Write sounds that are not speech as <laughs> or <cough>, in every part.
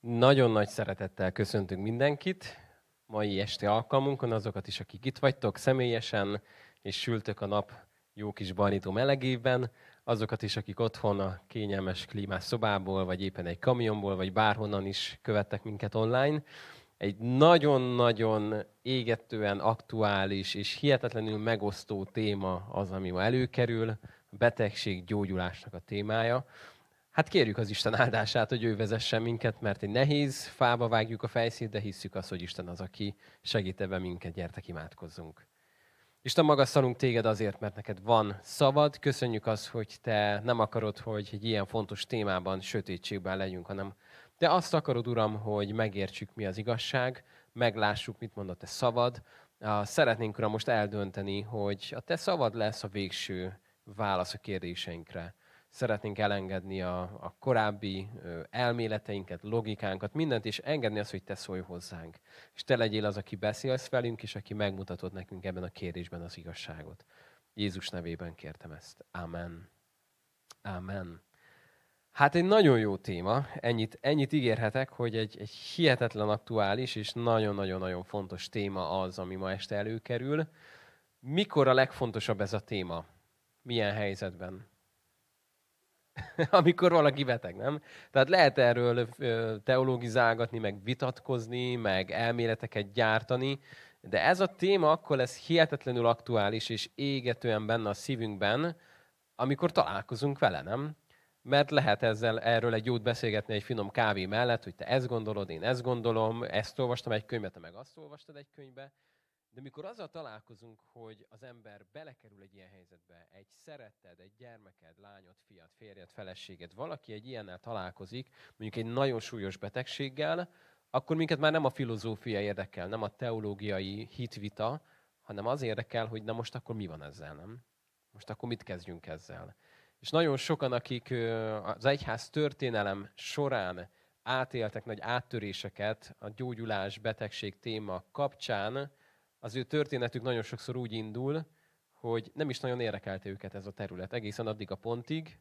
Nagyon nagy szeretettel köszöntünk mindenkit mai este alkalmunkon, azokat is, akik itt vagytok személyesen, és sültök a nap jó kis barnító melegében, azokat is, akik otthon a kényelmes klímás szobából, vagy éppen egy kamionból, vagy bárhonnan is követtek minket online. Egy nagyon-nagyon égetően aktuális és hihetetlenül megosztó téma az, ami ma előkerül, a betegség gyógyulásnak a témája. Hát kérjük az Isten áldását, hogy ő vezessen minket, mert egy nehéz fába vágjuk a fejszét, de hisszük azt, hogy Isten az, aki segít ebben minket. Gyertek, imádkozzunk. Isten magasztalunk téged azért, mert neked van szabad. Köszönjük azt, hogy te nem akarod, hogy egy ilyen fontos témában sötétségben legyünk, hanem te azt akarod, Uram, hogy megértsük, mi az igazság, meglássuk, mit mondott te szabad. Szeretnénk, Uram, most eldönteni, hogy a te szabad lesz a végső válasz a kérdéseinkre szeretnénk elengedni a, a korábbi elméleteinket, logikánkat, mindent, és engedni azt, hogy te szólj hozzánk. És te legyél az, aki beszélsz velünk, és aki megmutatod nekünk ebben a kérdésben az igazságot. Jézus nevében kértem ezt. Amen. Amen. Hát egy nagyon jó téma, ennyit, ennyit ígérhetek, hogy egy, egy hihetetlen aktuális és nagyon-nagyon-nagyon fontos téma az, ami ma este előkerül. Mikor a legfontosabb ez a téma? Milyen helyzetben? <laughs> amikor valaki beteg, nem? Tehát lehet erről teológizálgatni, meg vitatkozni, meg elméleteket gyártani, de ez a téma akkor lesz hihetetlenül aktuális és égetően benne a szívünkben, amikor találkozunk vele, nem? Mert lehet ezzel, erről egy jót beszélgetni egy finom kávé mellett, hogy te ezt gondolod, én ezt gondolom, ezt olvastam egy könyvet, te meg azt olvastad egy könyvbe, de mikor azzal találkozunk, hogy az ember belekerül egy ilyen helyzetbe, egy szeretted, egy gyermeked, lányod, fiat, férjed, feleséged, valaki egy ilyennel találkozik, mondjuk egy nagyon súlyos betegséggel, akkor minket már nem a filozófia érdekel, nem a teológiai hitvita, hanem az érdekel, hogy na most akkor mi van ezzel, nem? Most akkor mit kezdjünk ezzel? És nagyon sokan, akik az egyház történelem során átéltek nagy áttöréseket a gyógyulás, betegség téma kapcsán, az ő történetük nagyon sokszor úgy indul, hogy nem is nagyon érdekelte őket ez a terület egészen addig a pontig,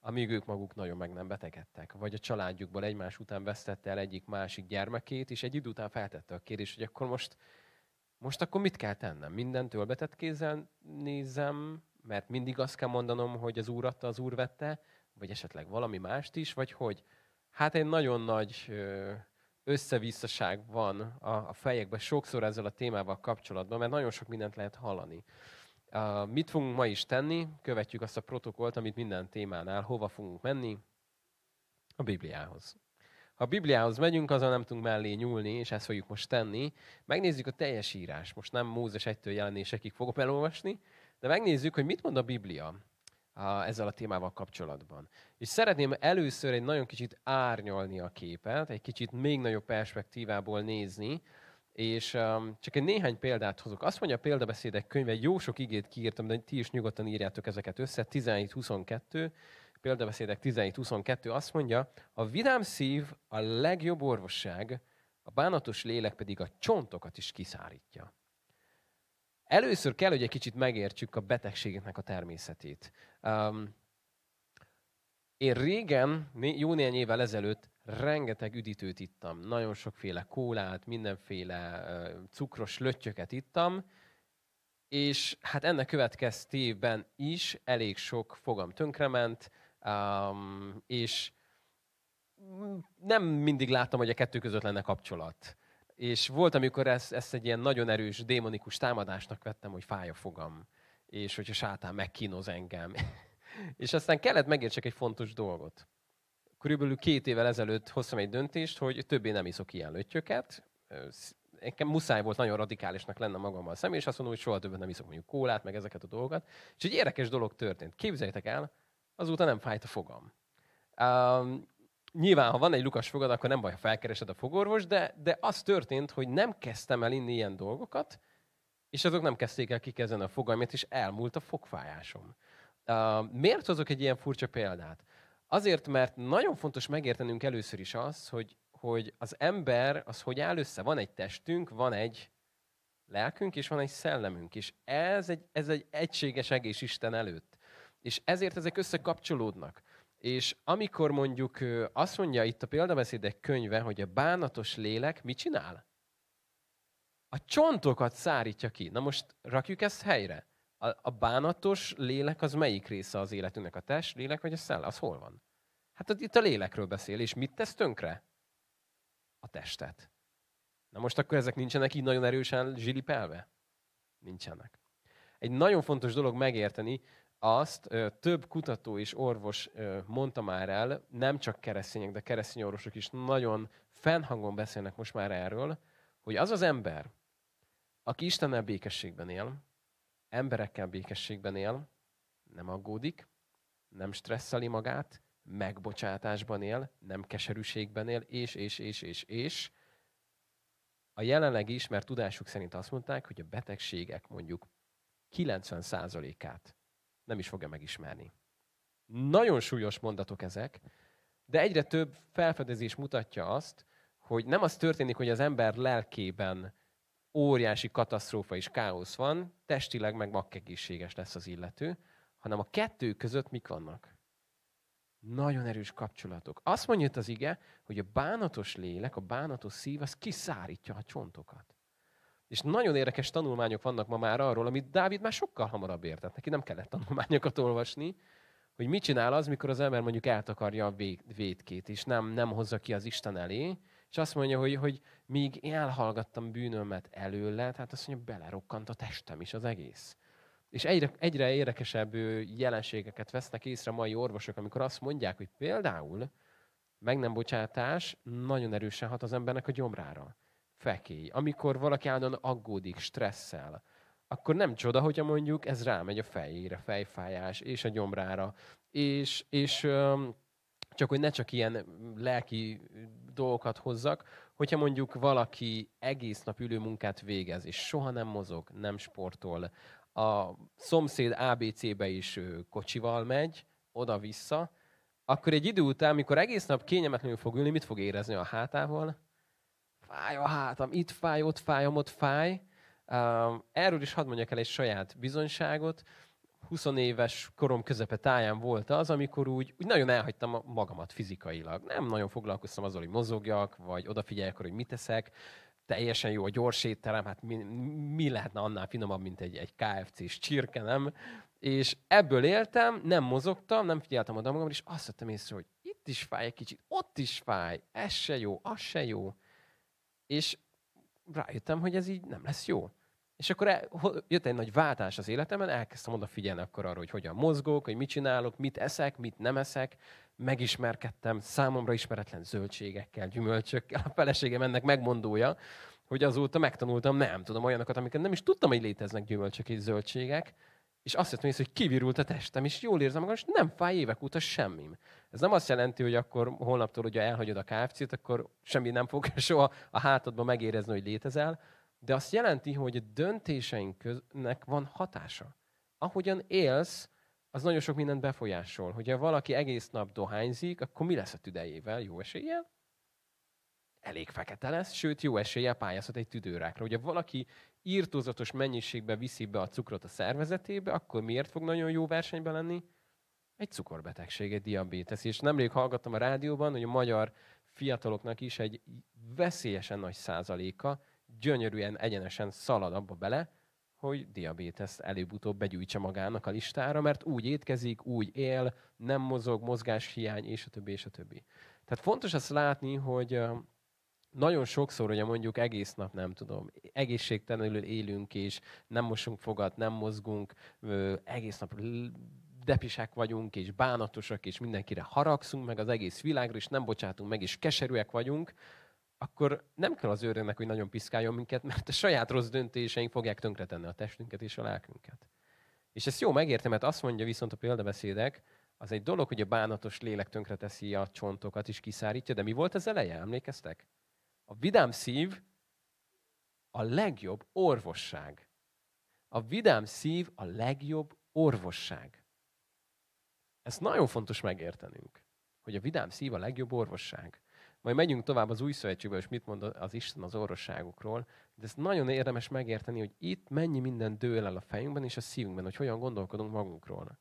amíg ők maguk nagyon meg nem betegedtek. Vagy a családjukból egymás után vesztette el egyik másik gyermekét, és egy idő után feltette a kérdést, hogy akkor most, most akkor mit kell tennem? Mindentől betett kézzel nézem, mert mindig azt kell mondanom, hogy az úr adta, az úr vette, vagy esetleg valami mást is, vagy hogy? Hát egy nagyon nagy összevisszaság van a, a fejekben sokszor ezzel a témával kapcsolatban, mert nagyon sok mindent lehet hallani. Uh, mit fogunk ma is tenni? Követjük azt a protokollt, amit minden témánál. Hova fogunk menni? A Bibliához. Ha a Bibliához megyünk, azzal nem tudunk mellé nyúlni, és ezt fogjuk most tenni. Megnézzük a teljes írás. Most nem Mózes 1-től jelenésekig fogok elolvasni, de megnézzük, hogy mit mond a Biblia a, ezzel a témával kapcsolatban. És szeretném először egy nagyon kicsit árnyalni a képet, egy kicsit még nagyobb perspektívából nézni, és um, csak egy néhány példát hozok. Azt mondja a példabeszédek könyve, jó sok igét kiírtam, de ti is nyugodtan írjátok ezeket össze. 17-22, példabeszédek 17-22 azt mondja, a vidám szív a legjobb orvosság, a bánatos lélek pedig a csontokat is kiszárítja. Először kell, hogy egy kicsit megértsük a betegségeknek a természetét. Um, én régen, jó néhány évvel ezelőtt rengeteg üdítőt ittam. Nagyon sokféle kólát, mindenféle cukros löttyöket ittam, és hát ennek következtében is elég sok fogam tönkrement, um, és nem mindig láttam, hogy a kettő között lenne kapcsolat. És volt, amikor ezt, ezt egy ilyen nagyon erős démonikus támadásnak vettem, hogy fáj a fogam, és hogyha sátán megkínoz engem. <laughs> és aztán kellett megértsek egy fontos dolgot. Körülbelül két évvel ezelőtt hoztam egy döntést, hogy többé nem iszok ilyen löttyöket. Nekem muszáj volt nagyon radikálisnak lenne magammal személy, és azt mondom, hogy soha többet nem iszok mondjuk kólát, meg ezeket a dolgokat. És egy érdekes dolog történt. Képzeljétek el, azóta nem fájt a fogam. Um, nyilván, ha van egy lukas fogad, akkor nem baj, ha felkeresed a fogorvos, de, de az történt, hogy nem kezdtem el inni ilyen dolgokat, és azok nem kezdték el kikezdeni a fogalmat, és elmúlt a fogfájásom. Uh, miért hozok egy ilyen furcsa példát? Azért, mert nagyon fontos megértenünk először is az, hogy, hogy az ember az hogy áll össze. Van egy testünk, van egy lelkünk, és van egy szellemünk, és ez egy, ez egy egységes egész Isten előtt. És ezért ezek összekapcsolódnak. És amikor mondjuk azt mondja itt a példabeszédek könyve, hogy a bánatos lélek mit csinál? A csontokat szárítja ki. Na most rakjuk ezt helyre. A, a bánatos lélek az melyik része az életünknek? A test, lélek vagy a szell? Az hol van? Hát itt a lélekről beszél, és mit tesz tönkre? A testet. Na most akkor ezek nincsenek így nagyon erősen zsilipelve? Nincsenek. Egy nagyon fontos dolog megérteni, azt több kutató és orvos mondta már el, nem csak keresztények, de keresztény orvosok is nagyon fennhangon beszélnek most már erről, hogy az az ember, aki Istennel békességben él, emberekkel békességben él, nem aggódik, nem stresszeli magát, megbocsátásban él, nem keserűségben él, és, és, és, és, és. A jelenleg ismert tudásuk szerint azt mondták, hogy a betegségek mondjuk 90%-át nem is fogja megismerni. Nagyon súlyos mondatok ezek, de egyre több felfedezés mutatja azt, hogy nem az történik, hogy az ember lelkében óriási katasztrófa és káosz van, testileg meg makkegészséges lesz az illető, hanem a kettő között mik vannak? Nagyon erős kapcsolatok. Azt mondja itt az ige, hogy a bánatos lélek, a bánatos szív, az kiszárítja a csontokat. És nagyon érdekes tanulmányok vannak ma már arról, amit Dávid már sokkal hamarabb értett. Neki nem kellett tanulmányokat olvasni, hogy mit csinál az, mikor az ember mondjuk eltakarja a védkét, és nem, nem hozza ki az Isten elé, és azt mondja, hogy, hogy míg elhallgattam bűnömet előle, tehát azt mondja, belerokkant a testem is az egész. És egyre, egyre érdekesebb jelenségeket vesznek észre a mai orvosok, amikor azt mondják, hogy például meg nem bocsátás nagyon erősen hat az embernek a gyomrára fekély. Amikor valaki állandóan aggódik, stresszel, akkor nem csoda, hogyha mondjuk ez rámegy a fejére, fejfájás, és a gyomrára, és, és csak hogy ne csak ilyen lelki dolgokat hozzak, hogyha mondjuk valaki egész nap ülő munkát végez, és soha nem mozog, nem sportol, a szomszéd ABC-be is kocsival megy, oda-vissza, akkor egy idő után, amikor egész nap kényelmetlenül fog ülni, mit fog érezni a hátával? Fáj a hátam, itt fáj, ott fáj, ott fáj. Erről is hadd mondjak el egy saját bizonyságot. 20 éves korom közepe táján volt az, amikor úgy, úgy nagyon elhagytam magamat fizikailag. Nem nagyon foglalkoztam azzal, hogy mozogjak, vagy odafigyeljek arra, hogy mit teszek. Teljesen jó a gyors étterem, hát mi, mi lehetne annál finomabb, mint egy, egy KFC-s csirke, nem? És ebből éltem, nem mozogtam, nem figyeltem oda magam, és azt vettem észre, hogy itt is fáj egy kicsit, ott is fáj, ez se jó, az se jó. És rájöttem, hogy ez így nem lesz jó. És akkor el, jött egy nagy váltás az életemben, elkezdtem odafigyelni akkor arra, hogy hogyan mozgok, hogy mit csinálok, mit eszek, mit nem eszek. Megismerkedtem számomra ismeretlen zöldségekkel, gyümölcsökkel. A feleségem ennek megmondója, hogy azóta megtanultam, nem tudom, olyanokat, amiket nem is tudtam, hogy léteznek gyümölcsök és zöldségek, és azt hiszem, hogy kivirult a testem, és jól érzem magam, és nem fáj évek óta semmim. Ez nem azt jelenti, hogy akkor holnaptól ugye elhagyod a KFC-t, akkor semmi nem fog <laughs> soha a hátadban megérezni, hogy létezel, de azt jelenti, hogy a döntéseinknek van hatása. Ahogyan élsz, az nagyon sok mindent befolyásol. Hogyha valaki egész nap dohányzik, akkor mi lesz a tüdejével? Jó eséllyel? Elég fekete lesz, sőt, jó eséllyel pályázhat egy tüdőrákra. Hogyha valaki írtózatos mennyiségben viszi be a cukrot a szervezetébe, akkor miért fog nagyon jó versenyben lenni? Egy cukorbetegség, egy diabétesz. És nemrég hallgattam a rádióban, hogy a magyar fiataloknak is egy veszélyesen nagy százaléka gyönyörűen, egyenesen szalad abba bele, hogy diabétesz előbb-utóbb begyűjtse magának a listára, mert úgy étkezik, úgy él, nem mozog, mozgáshiány, és a többi, és a többi. Tehát fontos azt látni, hogy nagyon sokszor, hogy mondjuk egész nap, nem tudom, egészségtelenül élünk, és nem mosunk fogat, nem mozgunk, egész nap depisek vagyunk, és bánatosak, és mindenkire haragszunk, meg az egész világra, és nem bocsátunk meg, és keserűek vagyunk, akkor nem kell az őrnek, hogy nagyon piszkáljon minket, mert a saját rossz döntéseink fogják tönkretenni a testünket és a lelkünket. És ezt jó megértem, mert azt mondja viszont a példabeszédek, az egy dolog, hogy a bánatos lélek tönkreteszi a csontokat is kiszárítja, de mi volt az eleje? Emlékeztek? A vidám szív a legjobb orvosság. A vidám szív a legjobb orvosság. Ezt nagyon fontos megértenünk, hogy a vidám szív a legjobb orvosság. Majd megyünk tovább az új szövetségbe, és mit mond az Isten az orvosságukról, de ezt nagyon érdemes megérteni, hogy itt mennyi minden dől el a fejünkben és a szívünkben, hogy hogyan gondolkodunk magunkról.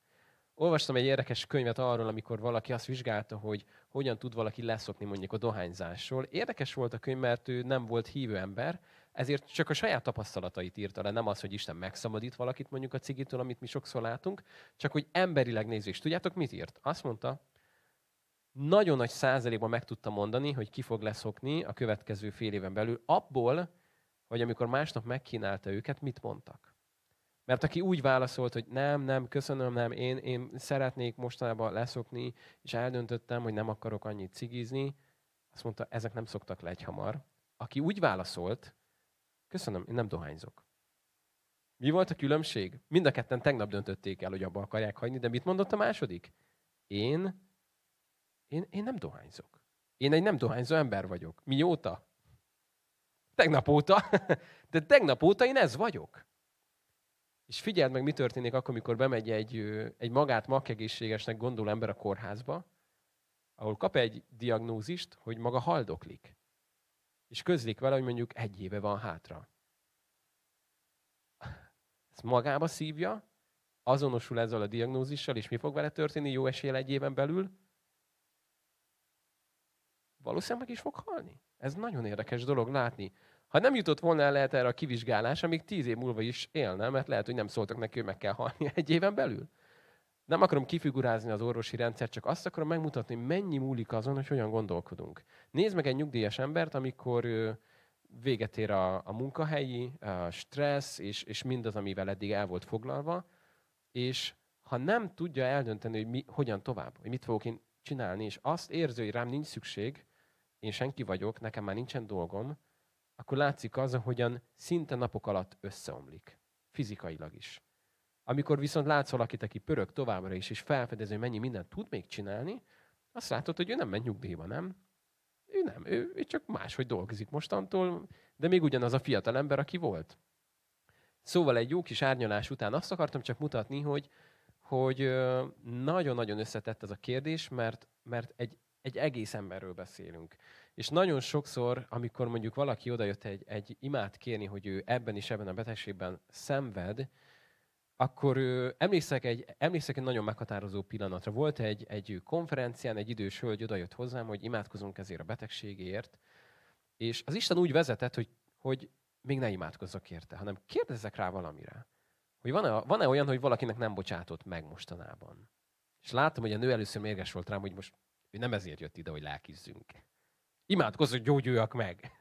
Olvastam egy érdekes könyvet arról, amikor valaki azt vizsgálta, hogy hogyan tud valaki leszokni mondjuk a dohányzásról. Érdekes volt a könyv, mert ő nem volt hívő ember, ezért csak a saját tapasztalatait írta le, nem az, hogy Isten megszabadít valakit mondjuk a cigitől, amit mi sokszor látunk, csak hogy emberileg nézés. Tudjátok, mit írt? Azt mondta, nagyon nagy százalékban meg tudta mondani, hogy ki fog leszokni a következő fél éven belül, abból, hogy amikor másnap megkínálta őket, mit mondtak. Mert aki úgy válaszolt, hogy nem, nem, köszönöm, nem, én, én szeretnék mostanában leszokni, és eldöntöttem, hogy nem akarok annyit cigizni, azt mondta, ezek nem szoktak le egy hamar. Aki úgy válaszolt, köszönöm, én nem dohányzok. Mi volt a különbség? Mind a ketten tegnap döntötték el, hogy abba akarják hagyni, de mit mondott a második? Én, én, én nem dohányzok. Én egy nem dohányzó ember vagyok. Mióta? Tegnap óta. <laughs> De tegnap óta én ez vagyok. És figyeld meg, mi történik akkor, amikor bemegy egy, egy magát makkegészségesnek gondoló ember a kórházba, ahol kap egy diagnózist, hogy maga haldoklik. És közlik vele, hogy mondjuk egy éve van hátra. Ezt magába szívja, azonosul ezzel a diagnózissal, és mi fog vele történni jó esélye egy éven belül? Valószínűleg meg is fog halni. Ez nagyon érdekes dolog látni. Ha nem jutott volna el lehet erre a kivizsgálás, amíg tíz év múlva is élne, mert lehet, hogy nem szóltak neki, hogy meg kell halni <laughs> egy éven belül. Nem akarom kifigurázni az orvosi rendszert, csak azt akarom megmutatni, mennyi múlik azon, hogy hogyan gondolkodunk. Nézd meg egy nyugdíjas embert, amikor véget ér a, a munkahelyi, a stressz, és, és mindaz, amivel eddig el volt foglalva, és ha nem tudja eldönteni, hogy mi, hogyan tovább, hogy mit fogok én csinálni, és azt érzi, hogy rám nincs szükség, én senki vagyok, nekem már nincsen dolgom, akkor látszik az, hogyan szinte napok alatt összeomlik. Fizikailag is. Amikor viszont látsz valakit, aki pörög továbbra is, és felfedező, mennyi mindent tud még csinálni, azt látod, hogy ő nem ment nyugdíjba, nem? Ő nem, ő, ő csak máshogy dolgozik mostantól, de még ugyanaz a fiatal ember, aki volt. Szóval egy jó kis árnyalás után azt akartam csak mutatni, hogy, hogy nagyon-nagyon összetett ez a kérdés, mert, mert egy, egy egész emberről beszélünk. És nagyon sokszor, amikor mondjuk valaki odajött egy, egy imát kérni, hogy ő ebben is ebben a betegségben szenved, akkor ő, emlékszek, egy, emlékszek egy nagyon meghatározó pillanatra. Volt egy, egy konferencián, egy idős hölgy odajött hozzám, hogy imádkozunk ezért a betegségért, és az Isten úgy vezetett, hogy, hogy még ne imádkozzak érte, hanem kérdezzek rá valamire. Hogy van-e, van-e olyan, hogy valakinek nem bocsátott meg mostanában? És láttam, hogy a nő először mérges volt rám, hogy most ő nem ezért jött ide, hogy lelkizzünk. Imádkozz, hogy gyógyuljak meg.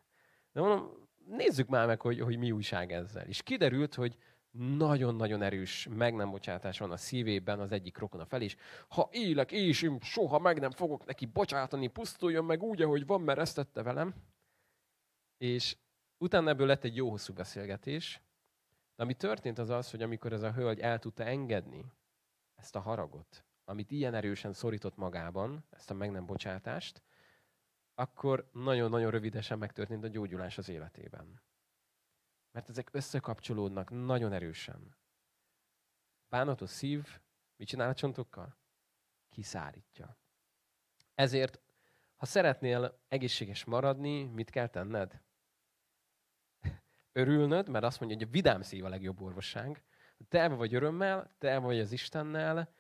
De mondom, nézzük már meg, hogy, hogy mi újság ezzel. És kiderült, hogy nagyon-nagyon erős meg nem bocsátás van a szívében az egyik rokona fel is. Ha élek, és én soha meg nem fogok neki bocsátani, pusztuljon meg úgy, ahogy van, mert ezt tette velem. És utána ebből lett egy jó hosszú beszélgetés. De ami történt az az, hogy amikor ez a hölgy el tudta engedni ezt a haragot, amit ilyen erősen szorított magában, ezt a meg nem bocsátást, akkor nagyon-nagyon rövidesen megtörtént a gyógyulás az életében. Mert ezek összekapcsolódnak nagyon erősen. Bánatos szív mit csinál a csontokkal? Kiszárítja. Ezért, ha szeretnél egészséges maradni, mit kell tenned? <laughs> Örülnöd, mert azt mondja, hogy a vidám szív a legjobb orvosság. Te vagy örömmel, te vagy az Istennel,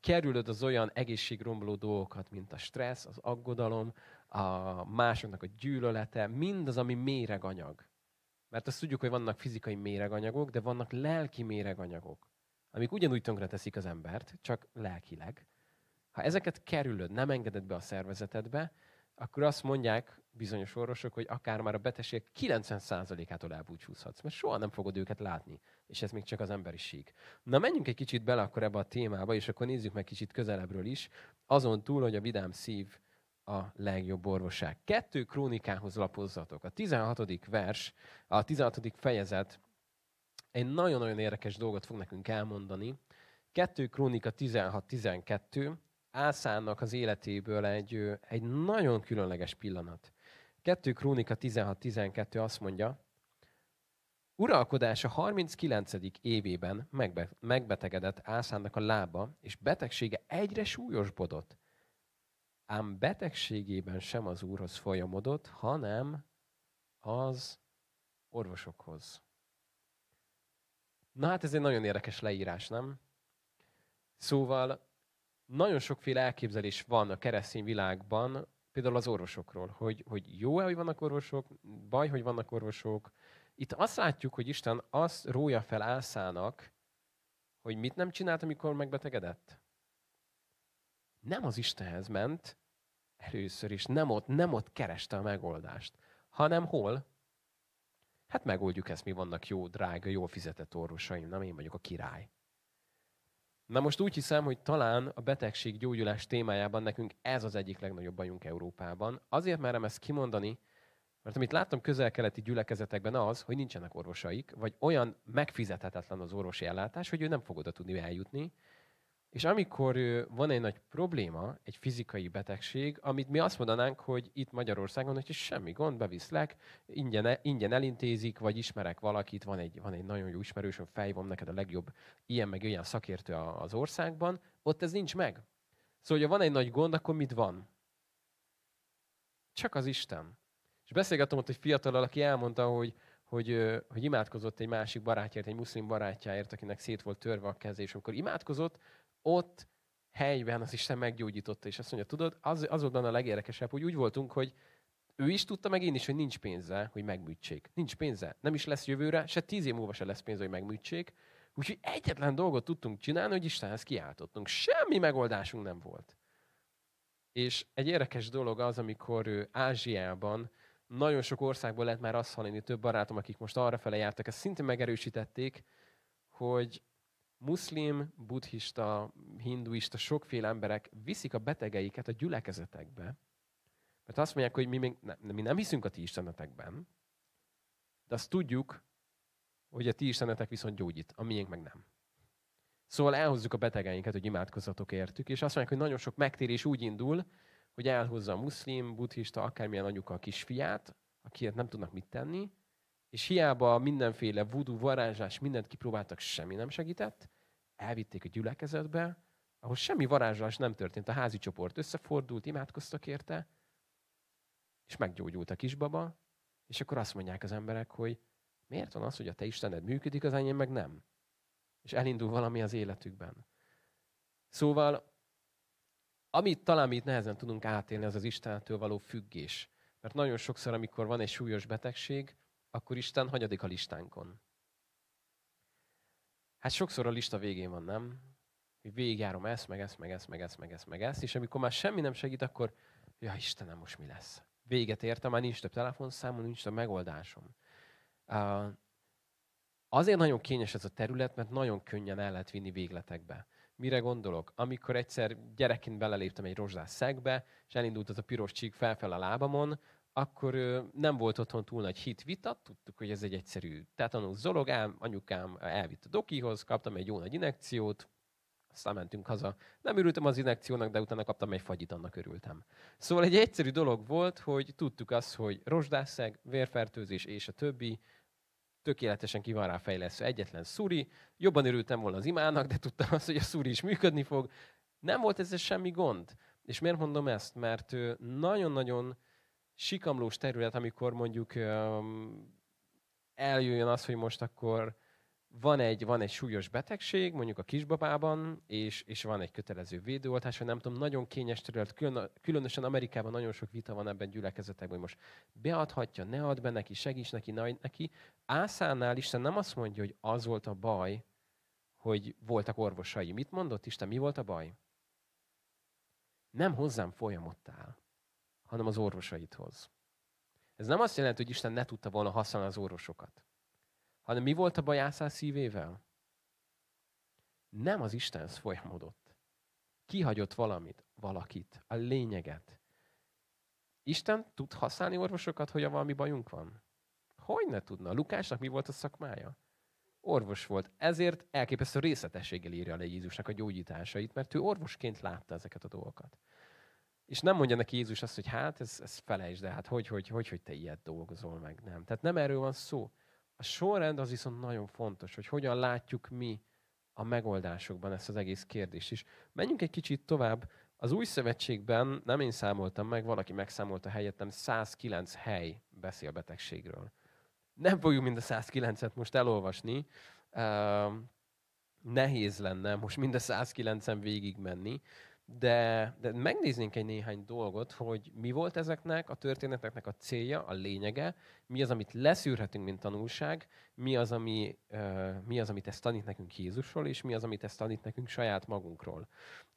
kerülöd az olyan egészségromboló dolgokat, mint a stressz, az aggodalom, a másoknak a gyűlölete, mindaz, ami méreganyag. Mert azt tudjuk, hogy vannak fizikai méreganyagok, de vannak lelki méreganyagok, amik ugyanúgy tönkreteszik az embert, csak lelkileg. Ha ezeket kerülöd, nem engeded be a szervezetedbe, akkor azt mondják bizonyos orvosok, hogy akár már a betegség 90%-ától elbúcsúzhatsz, mert soha nem fogod őket látni, és ez még csak az emberiség. Na menjünk egy kicsit bele akkor ebbe a témába, és akkor nézzük meg kicsit közelebbről is, azon túl, hogy a vidám szív a legjobb orvosság. Kettő krónikához lapozzatok. A 16. vers, a 16. fejezet egy nagyon-nagyon érdekes dolgot fog nekünk elmondani. Kettő krónika 16-12, Ászának az életéből egy, egy nagyon különleges pillanat. 2 Krónika 16-12 azt mondja, Uralkodása 39. évében megbe, megbetegedett Ászánnak a lába, és betegsége egyre súlyosbodott. Ám betegségében sem az úrhoz folyamodott, hanem az orvosokhoz. Na hát ez egy nagyon érdekes leírás, nem? Szóval nagyon sokféle elképzelés van a keresztény világban, például az orvosokról, hogy, hogy jó-e, hogy vannak orvosok, baj, hogy vannak orvosok. Itt azt látjuk, hogy Isten azt rója fel Ászának, hogy mit nem csinált, amikor megbetegedett. Nem az Istenhez ment először is, nem ott, nem ott kereste a megoldást, hanem hol? Hát megoldjuk ezt, mi vannak jó, drága, jól fizetett orvosaim, nem én vagyok a király. Na most úgy hiszem, hogy talán a betegség gyógyulás témájában nekünk ez az egyik legnagyobb bajunk Európában. Azért merem ezt kimondani, mert amit láttam közel-keleti gyülekezetekben az, hogy nincsenek orvosaik, vagy olyan megfizethetetlen az orvosi ellátás, hogy ő nem fog oda tudni eljutni, és amikor van egy nagy probléma, egy fizikai betegség, amit mi azt mondanánk, hogy itt Magyarországon, hogy semmi gond, beviszlek, ingyen, ingyen elintézik, vagy ismerek valakit, van egy, van egy nagyon jó ismerősöm, fejvom neked a legjobb ilyen meg olyan szakértő az országban, ott ez nincs meg. Szóval, ha van egy nagy gond, akkor mit van? Csak az Isten. És beszélgettem ott egy fiatal, aki elmondta, hogy, hogy, hogy imádkozott egy másik barátjáért, egy muszlim barátjáért, akinek szét volt törve a keze, és amikor imádkozott, ott helyben az Isten meggyógyította, és azt mondja, tudod, az, az benne a legérdekesebb, hogy úgy voltunk, hogy ő is tudta, meg én is, hogy nincs pénze, hogy megműtsék. Nincs pénze. Nem is lesz jövőre, se tíz év múlva se lesz pénze, hogy megműtsék. Úgyhogy egyetlen dolgot tudtunk csinálni, hogy Istenhez kiáltottunk. Semmi megoldásunk nem volt. És egy érdekes dolog az, amikor ő Ázsiában, nagyon sok országból lehet már azt hallani, több barátom, akik most arra fele jártak, ezt szintén megerősítették, hogy muszlim, buddhista, hinduista, sokféle emberek viszik a betegeiket a gyülekezetekbe, mert azt mondják, hogy mi, még ne, mi nem hiszünk a ti istenetekben, de azt tudjuk, hogy a ti istenetek viszont gyógyít, a miénk meg nem. Szóval elhozzuk a betegeinket, hogy imádkozatok értük, és azt mondják, hogy nagyon sok megtérés úgy indul, hogy elhozza a muszlim, buddhista, akármilyen anyuka a kisfiát, akiért nem tudnak mit tenni, és hiába mindenféle voodoo, varázsás, mindent kipróbáltak, semmi nem segített, elvitték a gyülekezetbe, ahol semmi varázslás nem történt. A házi csoport összefordult, imádkoztak érte, és meggyógyult a kisbaba, és akkor azt mondják az emberek, hogy miért van az, hogy a te Istened működik, az enyém meg nem? És elindul valami az életükben. Szóval, amit talán mi itt nehezen tudunk átélni, az az Istentől való függés. Mert nagyon sokszor, amikor van egy súlyos betegség, akkor Isten hagyadik a listánkon? Hát sokszor a lista végén van, nem? Hogy végigjárom ezt, meg ezt, meg ezt, meg ezt, meg ezt, meg ezt, és amikor már semmi nem segít, akkor, ja Istenem, most mi lesz? Véget értem, már nincs több telefonszámom, nincs több megoldásom. Uh, azért nagyon kényes ez a terület, mert nagyon könnyen el lehet vinni végletekbe. Mire gondolok? Amikor egyszer gyerekként beleléptem egy rozsdás szegbe, és elindult az a piros csík felfel a lábamon, akkor nem volt otthon túl nagy hit vita, tudtuk, hogy ez egy egyszerű tetanus dolog, ám, anyukám elvitt a dokihoz, kaptam egy jó nagy inekciót, aztán mentünk haza. Nem örültem az inekciónak, de utána kaptam egy fagyit, annak örültem. Szóval egy egyszerű dolog volt, hogy tudtuk azt, hogy rozsdászeg, vérfertőzés és a többi, tökéletesen ki van rá fejlesztve egyetlen szuri. Jobban örültem volna az imának, de tudtam azt, hogy a szuri is működni fog. Nem volt ezzel semmi gond. És miért mondom ezt? Mert nagyon-nagyon sikamlós terület, amikor mondjuk eljöjjön az, hogy most akkor van egy, van egy súlyos betegség, mondjuk a kisbabában, és, és van egy kötelező védőoltás, vagy nem tudom, nagyon kényes terület, külön, különösen Amerikában nagyon sok vita van ebben gyülekezetekben, hogy most beadhatja, ne ad be neki, segíts neki, ne neki. Ászánál Isten nem azt mondja, hogy az volt a baj, hogy voltak orvosai. Mit mondott Isten? Mi volt a baj? Nem hozzám folyamottál hanem az orvosaidhoz. Ez nem azt jelenti, hogy Isten ne tudta volna használni az orvosokat, hanem mi volt a baj Ászál szívével? Nem az Istenhez folyamodott. Kihagyott valamit, valakit, a lényeget. Isten tud használni orvosokat, hogyha valami bajunk van? Hogy ne tudna? Lukásnak mi volt a szakmája? Orvos volt. Ezért elképesztő részletességgel írja le Jézusnak a gyógyításait, mert ő orvosként látta ezeket a dolgokat. És nem mondja neki Jézus azt, hogy hát, ez, ez felejtsd, de hát hogy, hogy, hogy, hogy te ilyet dolgozol meg, nem. Tehát nem erről van szó. A sorrend az viszont nagyon fontos, hogy hogyan látjuk mi a megoldásokban ezt az egész kérdést is. Menjünk egy kicsit tovább. Az új szövetségben, nem én számoltam meg, valaki megszámolta helyettem, 109 hely beszél betegségről. Nem fogjuk mind a 109-et most elolvasni, nehéz lenne most mind a 109-en végig menni, de, de megnéznénk egy néhány dolgot, hogy mi volt ezeknek a történeteknek a célja, a lényege, mi az, amit leszűrhetünk, mint tanulság, mi az, ami, uh, mi az, amit ezt tanít nekünk Jézusról, és mi az, amit ezt tanít nekünk saját magunkról.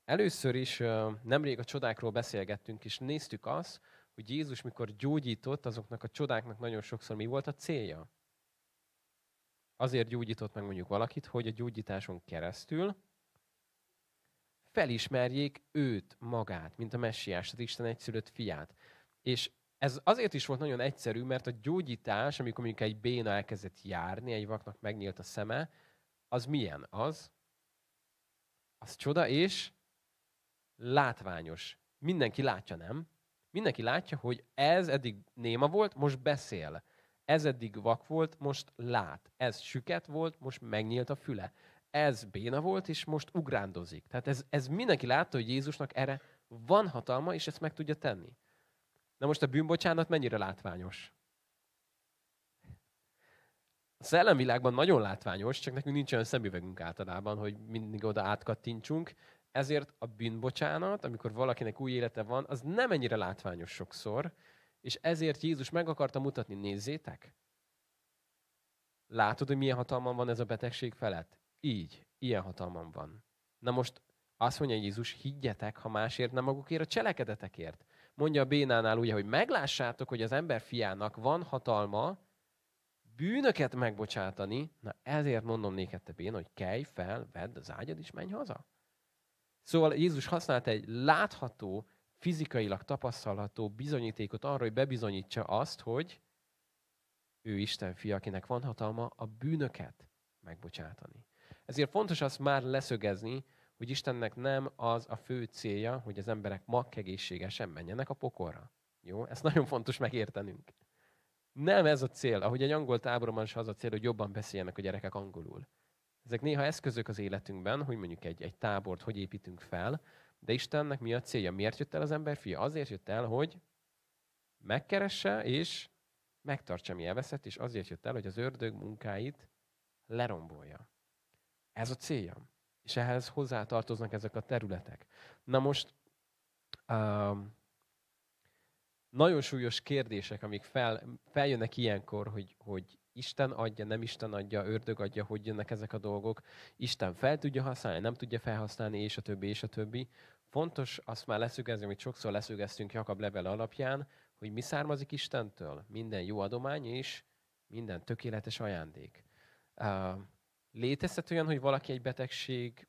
Először is uh, nemrég a csodákról beszélgettünk, és néztük azt, hogy Jézus mikor gyógyított, azoknak a csodáknak nagyon sokszor mi volt a célja. Azért gyógyított meg mondjuk valakit, hogy a gyógyításon keresztül felismerjék őt, magát, mint a messiás, az Isten egyszülött fiát. És ez azért is volt nagyon egyszerű, mert a gyógyítás, amikor mondjuk egy béna elkezdett járni, egy vaknak megnyílt a szeme, az milyen? Az? Az csoda és látványos. Mindenki látja, nem? Mindenki látja, hogy ez eddig néma volt, most beszél. Ez eddig vak volt, most lát. Ez süket volt, most megnyílt a füle ez béna volt, és most ugrándozik. Tehát ez, ez mindenki látta, hogy Jézusnak erre van hatalma, és ezt meg tudja tenni. Na most a bűnbocsánat mennyire látványos? A szellemvilágban nagyon látványos, csak nekünk nincs olyan szemüvegünk általában, hogy mindig oda átkattintsunk. Ezért a bűnbocsánat, amikor valakinek új élete van, az nem ennyire látványos sokszor, és ezért Jézus meg akarta mutatni, nézzétek, látod, hogy milyen hatalma van ez a betegség felett? Így, ilyen hatalmam van. Na most azt mondja Jézus, higgyetek, ha másért nem magukért, a cselekedetekért. Mondja a Bénánál ugye, hogy meglássátok, hogy az ember fiának van hatalma bűnöket megbocsátani, na ezért mondom néked te Béna, hogy kelj fel, vedd az ágyad és menj haza. Szóval Jézus használt egy látható, fizikailag tapasztalható bizonyítékot arra, hogy bebizonyítsa azt, hogy ő Isten fia, akinek van hatalma a bűnöket megbocsátani. Ezért fontos azt már leszögezni, hogy Istennek nem az a fő célja, hogy az emberek makkegészségesen menjenek a pokolra. Jó? Ezt nagyon fontos megértenünk. Nem ez a cél. Ahogy egy angol táborban is az a cél, hogy jobban beszéljenek a gyerekek angolul. Ezek néha eszközök az életünkben, hogy mondjuk egy, egy tábort hogy építünk fel, de Istennek mi a célja? Miért jött el az ember fia? Azért jött el, hogy megkeresse és megtartsa, mi elveszett, és azért jött el, hogy az ördög munkáit lerombolja. Ez a célja. És ehhez hozzátartoznak ezek a területek. Na most um, nagyon súlyos kérdések, amik fel, feljönnek ilyenkor, hogy, hogy Isten adja, nem Isten adja, ördög adja, hogy jönnek ezek a dolgok. Isten fel tudja használni, nem tudja felhasználni, és a többi, és a többi. Fontos azt már leszögezni, amit sokszor leszögeztünk Jakab level alapján, hogy mi származik Istentől. Minden jó adomány és minden tökéletes ajándék. Uh, Létezhet olyan, hogy valaki egy betegség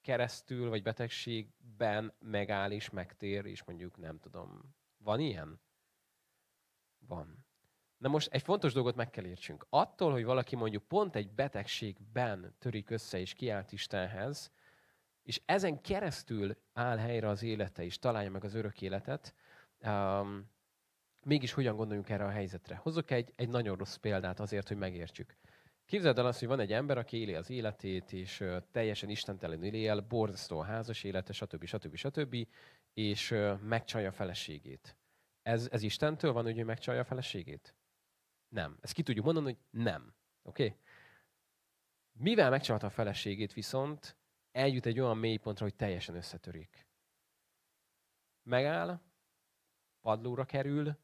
keresztül, vagy betegségben megáll és megtér, és mondjuk nem tudom. Van ilyen? Van. Na most egy fontos dolgot meg kell értsünk. Attól, hogy valaki mondjuk pont egy betegségben törik össze és kiált Istenhez, és ezen keresztül áll helyre az élete, és találja meg az örök életet, um, mégis hogyan gondoljunk erre a helyzetre? Hozok egy, egy nagyon rossz példát azért, hogy megértsük. Képzeld el azt, hogy van egy ember, aki éli az életét, és teljesen istentelenül él, borzasztó a házas élete, stb. stb. stb. és megcsalja a feleségét. Ez, ez Istentől van, hogy ő megcsalja a feleségét? Nem. Ezt ki tudjuk mondani, hogy nem. Oké? Okay? Mivel megcsalta a feleségét viszont, eljut egy olyan mélypontra, hogy teljesen összetörik. Megáll, padlóra kerül,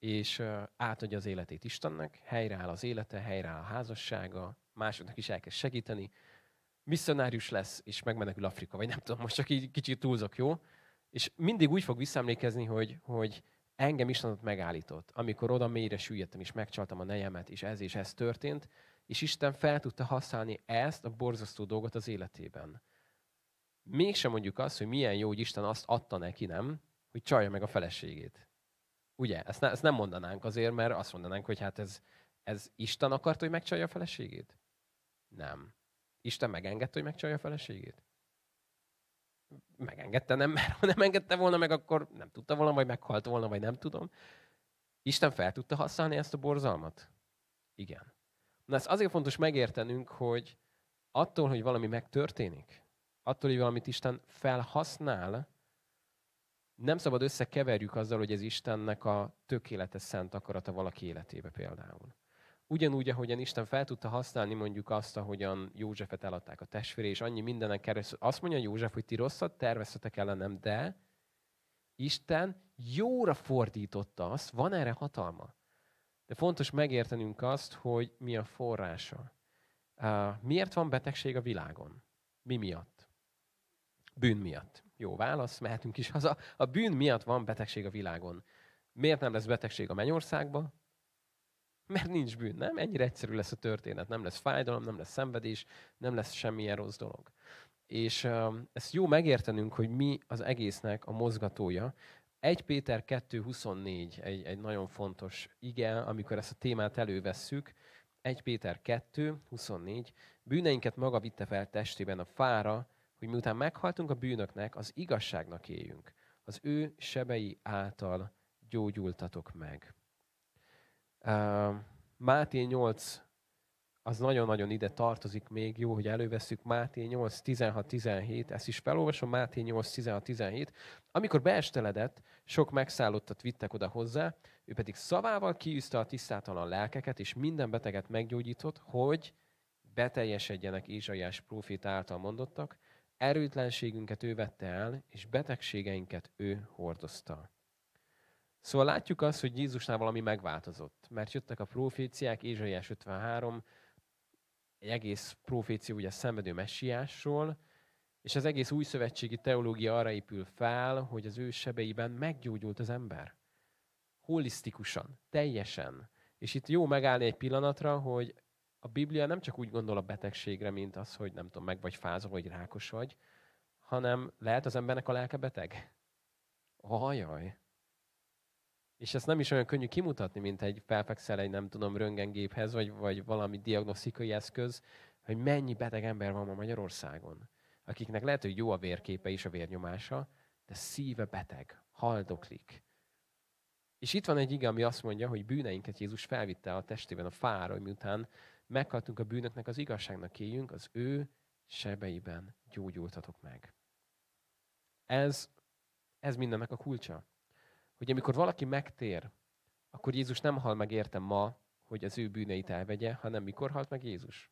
és átadja az életét Istennek, helyreáll az élete, helyreáll a házassága, másoknak is elkezd segíteni, misszionárius lesz, és megmenekül Afrika, vagy nem tudom, most csak így kicsit túlzok, jó? És mindig úgy fog visszaemlékezni, hogy, hogy engem Isten ott megállított, amikor oda mélyre süllyedtem, és megcsaltam a nejemet, és ez és ez történt, és Isten fel tudta használni ezt a borzasztó dolgot az életében. Mégsem mondjuk azt, hogy milyen jó, hogy Isten azt adta neki, nem? Hogy csalja meg a feleségét. Ugye? Ezt, ne, ezt nem mondanánk azért, mert azt mondanánk, hogy hát ez, ez Isten akart, hogy megcsalja a feleségét? Nem. Isten megengedte, hogy megcsalja a feleségét? Megengedte, nem, mert ha nem engedte volna meg, akkor nem tudta volna, vagy meghalt volna, vagy nem tudom. Isten fel tudta használni ezt a borzalmat? Igen. Na ez azért fontos megértenünk, hogy attól, hogy valami megtörténik, attól, hogy valamit Isten felhasznál, nem szabad összekeverjük azzal, hogy ez Istennek a tökéletes szent akarata valaki életébe például. ugyanúgy, ahogyan Isten fel tudta használni mondjuk azt, ahogyan Józsefet eladták a testvére, és annyi mindenek keresztül. Azt mondja József, hogy ti rosszat terveztetek ellenem, de Isten jóra fordította azt, van erre hatalma. De fontos megértenünk azt, hogy mi a forrása. Miért van betegség a világon? Mi miatt? Bűn miatt. Jó válasz, mehetünk is haza. A bűn miatt van betegség a világon. Miért nem lesz betegség a mennyországban? Mert nincs bűn, nem? Ennyire egyszerű lesz a történet. Nem lesz fájdalom, nem lesz szenvedés, nem lesz semmilyen rossz dolog. És ezt jó megértenünk, hogy mi az egésznek a mozgatója. 1 Péter 2.24 egy, egy nagyon fontos ige, amikor ezt a témát elővesszük. 1 Péter 2.24 Bűneinket maga vitte fel testében a fára, hogy miután meghaltunk a bűnöknek, az igazságnak éljünk. Az ő sebei által gyógyultatok meg. Uh, Máté 8 az nagyon-nagyon ide tartozik még, jó, hogy előveszük Máté 8, 16, 17, ezt is felolvasom, Máté 8, 16, 17. Amikor beesteledett, sok megszállottat vittek oda hozzá, ő pedig szavával kiűzte a tisztátalan lelkeket, és minden beteget meggyógyított, hogy beteljesedjenek Ézsaiás prófét által mondottak, erőtlenségünket ő vette el, és betegségeinket ő hordozta. Szóval látjuk azt, hogy Jézusnál valami megváltozott, mert jöttek a proféciák, Ézsaiás 53, egy egész profécia ugye szenvedő messiásról, és az egész új szövetségi teológia arra épül fel, hogy az ő sebeiben meggyógyult az ember. Holisztikusan, teljesen. És itt jó megállni egy pillanatra, hogy a Biblia nem csak úgy gondol a betegségre, mint az, hogy nem tudom, meg vagy fázol, vagy rákos vagy, hanem lehet az embernek a lelke beteg. Ajaj. És ezt nem is olyan könnyű kimutatni, mint egy felfekszel egy, nem tudom, röntgengéphez, vagy, vagy valami diagnosztikai eszköz, hogy mennyi beteg ember van ma Magyarországon, akiknek lehet, hogy jó a vérképe és a vérnyomása, de szíve beteg, haldoklik. És itt van egy ige, ami azt mondja, hogy bűneinket Jézus felvitte a testében a fára, miután meghaltunk a bűnöknek, az igazságnak éljünk, az ő sebeiben gyógyultatok meg. Ez, ez mindennek a kulcsa hogy amikor valaki megtér, akkor Jézus nem hal meg értem ma, hogy az ő bűneit elvegye, hanem mikor halt meg Jézus?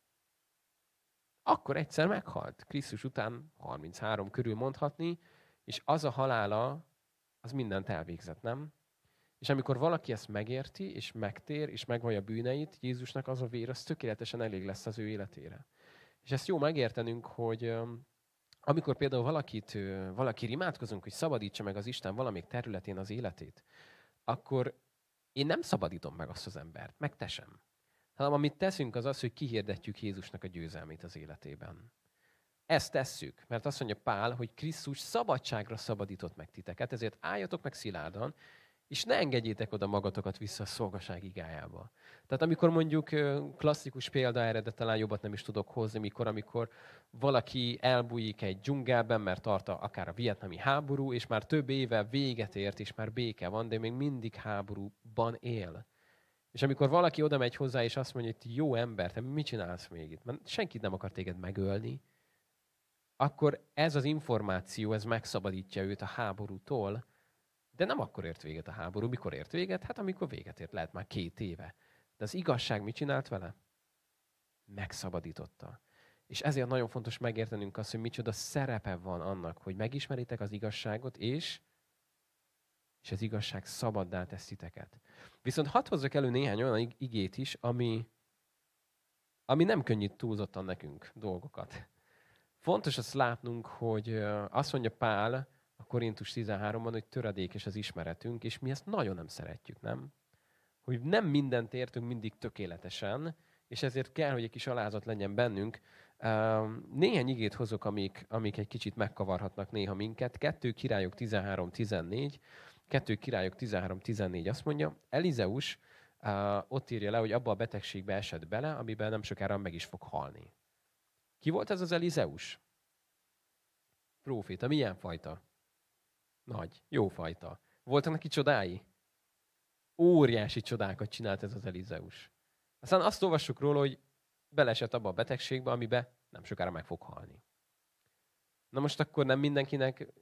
Akkor egyszer meghalt. Krisztus után 33 körül mondhatni, és az a halála, az mindent elvégzett, nem? És amikor valaki ezt megérti, és megtér, és megvallja bűneit, Jézusnak az a vér, az tökéletesen elég lesz az ő életére. És ezt jó megértenünk, hogy amikor például valakit, valaki imádkozunk, hogy szabadítsa meg az Isten valamelyik területén az életét, akkor én nem szabadítom meg azt az embert, meg te sem. Hanem amit teszünk, az az, hogy kihirdetjük Jézusnak a győzelmét az életében. Ezt tesszük, mert azt mondja Pál, hogy Krisztus szabadságra szabadított meg titeket, ezért álljatok meg szilárdan, és ne engedjétek oda magatokat vissza a szolgaság igájába. Tehát amikor mondjuk klasszikus példa erre, de talán jobbat nem is tudok hozni, mikor, amikor valaki elbújik egy dzsungelben, mert tart a, akár a vietnami háború, és már több éve véget ért, és már béke van, de még mindig háborúban él. És amikor valaki oda megy hozzá, és azt mondja, hogy jó ember, te mit csinálsz még itt? Mert senkit nem akar téged megölni, akkor ez az információ, ez megszabadítja őt a háborútól, de nem akkor ért véget a háború. Mikor ért véget? Hát amikor véget ért, lehet már két éve. De az igazság mit csinált vele? Megszabadította. És ezért nagyon fontos megértenünk azt, hogy micsoda szerepe van annak, hogy megismeritek az igazságot, és, és az igazság szabaddá tesz titeket. Viszont hadd hozzak elő néhány olyan igét is, ami, ami nem könnyít túlzottan nekünk dolgokat. Fontos azt látnunk, hogy azt mondja Pál, a Korintus 13-ban, hogy töredékes az ismeretünk, és mi ezt nagyon nem szeretjük, nem? Hogy nem mindent értünk mindig tökéletesen, és ezért kell, hogy egy kis alázat legyen bennünk. Néhány igét hozok, amik, amik egy kicsit megkavarhatnak néha minket. Kettő királyok 13-14. Kettő királyok 13-14 azt mondja, Elizeus ott írja le, hogy abba a betegségbe esett bele, amiben nem sokára meg is fog halni. Ki volt ez az Elizeus? Próféta, milyen fajta? Nagy, jó fajta. Voltak neki csodái? Óriási csodákat csinált ez az Elizeus. Aztán azt olvassuk róla, hogy belesett abba a betegségbe, amibe nem sokára meg fog halni. Na most akkor nem mindenkinek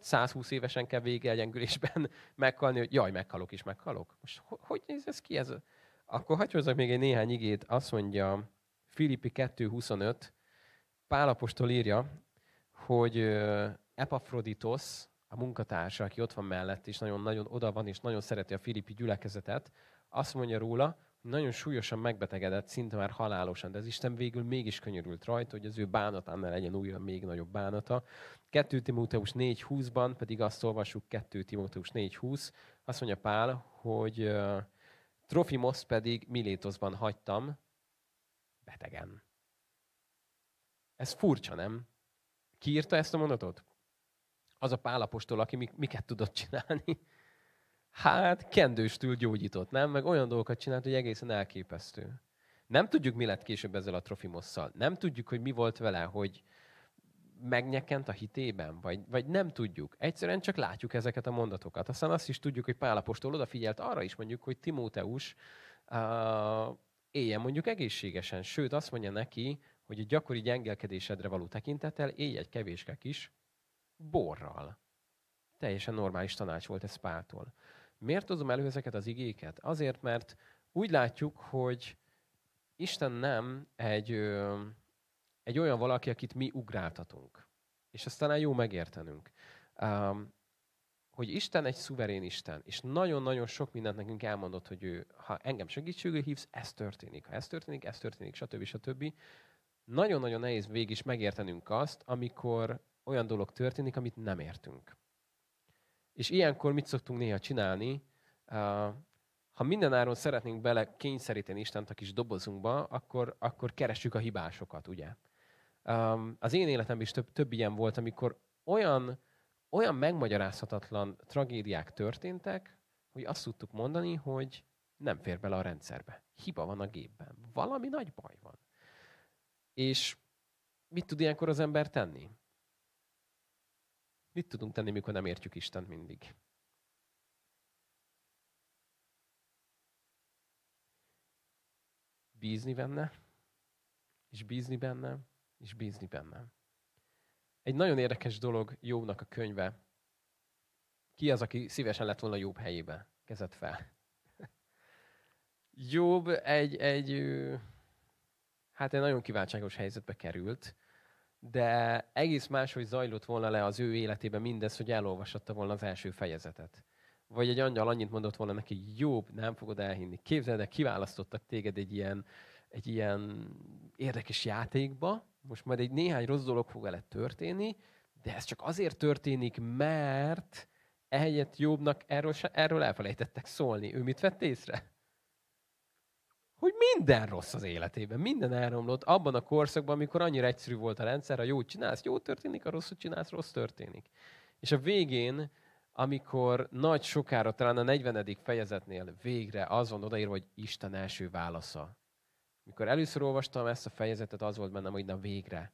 120 évesen kell vége egyengülésben <laughs> meghalni, hogy jaj, meghalok és meghalok. Most hogy néz ez ki? Ez Akkor hagyj még egy néhány igét. Azt mondja Filippi 2.25, Pálapostól írja, hogy Epafroditos, a munkatársa, aki ott van mellett, és nagyon-nagyon oda van, és nagyon szereti a Filippi gyülekezetet, azt mondja róla, hogy nagyon súlyosan megbetegedett, szinte már halálosan, de az Isten végül mégis könyörült rajta, hogy az ő bánatánál legyen újra még nagyobb bánata. 2 Timóteus 4.20-ban pedig azt olvassuk, 2 Timóteus 4.20, azt mondja Pál, hogy Trofimos pedig Milétoszban hagytam, betegen. Ez furcsa, nem? Ki írta ezt a mondatot? Az a pálapostól, aki miket tudott csinálni. Hát kendőstül gyógyított, nem? Meg olyan dolgokat csinált, hogy egészen elképesztő. Nem tudjuk, mi lett később ezzel a Trofimosszal. Nem tudjuk, hogy mi volt vele, hogy megnyekent a hitében, vagy, vagy nem tudjuk. Egyszerűen csak látjuk ezeket a mondatokat. Aztán azt is tudjuk, hogy Pálapostól odafigyelt arra is mondjuk, hogy Timóteus uh, éljen mondjuk egészségesen. Sőt, azt mondja neki, hogy a gyakori gyengelkedésedre való tekintettel élj egy kevéske kis borral. Teljesen normális tanács volt ez Páltól. Miért tudom elő ezeket az igéket? Azért, mert úgy látjuk, hogy Isten nem egy, ö, egy olyan valaki, akit mi ugráltatunk. És ezt talán jó megértenünk. Um, hogy Isten egy szuverén Isten, és nagyon-nagyon sok mindent nekünk elmondott, hogy ő, ha engem segítségül hívsz, ez történik. Ha ez történik, ez történik, stb. stb. Nagyon-nagyon nehéz végig is megértenünk azt, amikor olyan dolog történik, amit nem értünk. És ilyenkor mit szoktunk néha csinálni? Ha mindenáron szeretnénk bele kényszeríteni Istent a kis dobozunkba, akkor, akkor keressük a hibásokat, ugye? Az én életemben is több, több ilyen volt, amikor olyan, olyan megmagyarázhatatlan tragédiák történtek, hogy azt tudtuk mondani, hogy nem fér bele a rendszerbe. Hiba van a gépben. Valami nagy baj van. És mit tud ilyenkor az ember tenni? Mit tudunk tenni, mikor nem értjük Istent mindig? Bízni benne, és bízni benne, és bízni benne. Egy nagyon érdekes dolog Jónak a könyve. Ki az, aki szívesen lett volna Jobb helyébe? Kezet fel. <laughs> Jobb egy, egy, hát egy nagyon kiváltságos helyzetbe került, de egész máshogy zajlott volna le az ő életében mindez, hogy elolvasatta volna az első fejezetet. Vagy egy angyal annyit mondott volna neki, jobb, nem fogod elhinni. Képzeld el, kiválasztottak téged egy ilyen, egy ilyen érdekes játékba, most majd egy néhány rossz dolog fog vele történni, de ez csak azért történik, mert ehelyett jobbnak erről, erről elfelejtettek szólni. Ő mit vett észre? Hogy minden rossz az életében, minden elromlott abban a korszakban, amikor annyira egyszerű volt a rendszer, ha jót csinálsz, jó történik, a rosszot csinálsz, rossz történik. És a végén, amikor nagy sokára, talán a 40. fejezetnél végre az van odaírva, hogy Isten első válasza. Mikor először olvastam ezt a fejezetet, az volt bennem, hogy na végre,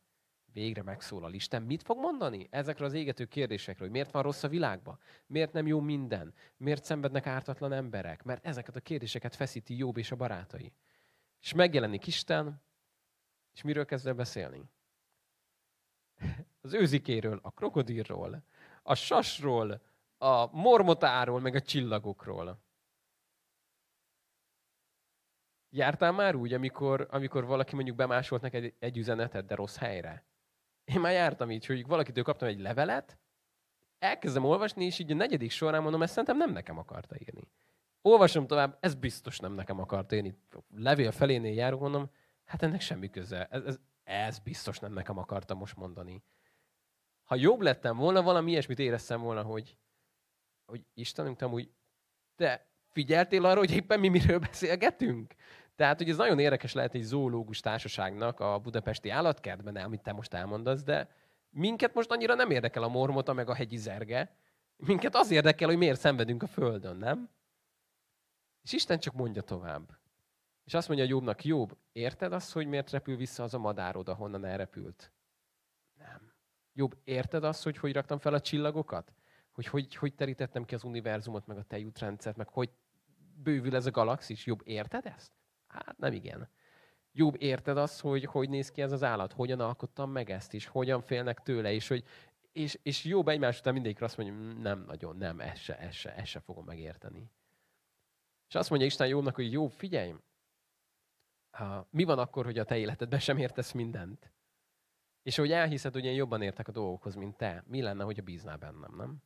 végre megszólal Isten. Mit fog mondani ezekre az égető kérdésekről? Hogy miért van rossz a világban? Miért nem jó minden? Miért szenvednek ártatlan emberek? Mert ezeket a kérdéseket feszíti Jobb és a barátai. És megjelenik Isten, és miről kezd el beszélni? Az őzikéről, a krokodilról, a sasról, a mormotáról, meg a csillagokról. Jártál már úgy, amikor, amikor valaki mondjuk bemásolt neked egy üzenetet, de rossz helyre? Én már jártam így, hogy valakitől kaptam egy levelet, elkezdem olvasni, és így a negyedik során mondom, ezt szerintem nem nekem akarta írni. Olvasom tovább, ez biztos nem nekem akarta írni. Levél felénél járok, mondom, hát ennek semmi köze. Ez, ez, ez biztos nem nekem akarta most mondani. Ha jobb lettem volna, valami ilyesmit éreztem volna, hogy, hogy Istenünk, úgy, te figyeltél arra, hogy éppen mi miről beszélgetünk? Tehát, hogy ez nagyon érdekes lehet egy zoológus társaságnak a budapesti állatkertben, amit te most elmondasz, de minket most annyira nem érdekel a mormota meg a hegyi zerge. Minket az érdekel, hogy miért szenvedünk a Földön, nem? És Isten csak mondja tovább. És azt mondja Jobbnak, Jobb, érted azt, hogy miért repül vissza az a madárod, ahonnan elrepült? Nem. Jobb, érted azt, hogy hogy raktam fel a csillagokat? Hogy hogy, hogy terítettem ki az univerzumot, meg a tejútrendszert, meg hogy bővül ez a galaxis? Jobb, érted ezt? Hát nem igen. Jobb érted azt, hogy hogy néz ki ez az állat, hogyan alkottam meg ezt is, hogyan félnek tőle, és hogy és, és jobb egymás után mindegyikre azt mondja, nem nagyon, nem, ezt se, ezt se, ezt se fogom megérteni. És azt mondja Isten Jobbnak, hogy jó, figyelj, mi van akkor, hogy a te életedben sem értesz mindent? És hogy elhiszed, hogy én jobban értek a dolgokhoz, mint te, mi lenne, hogy a bíznál bennem, nem?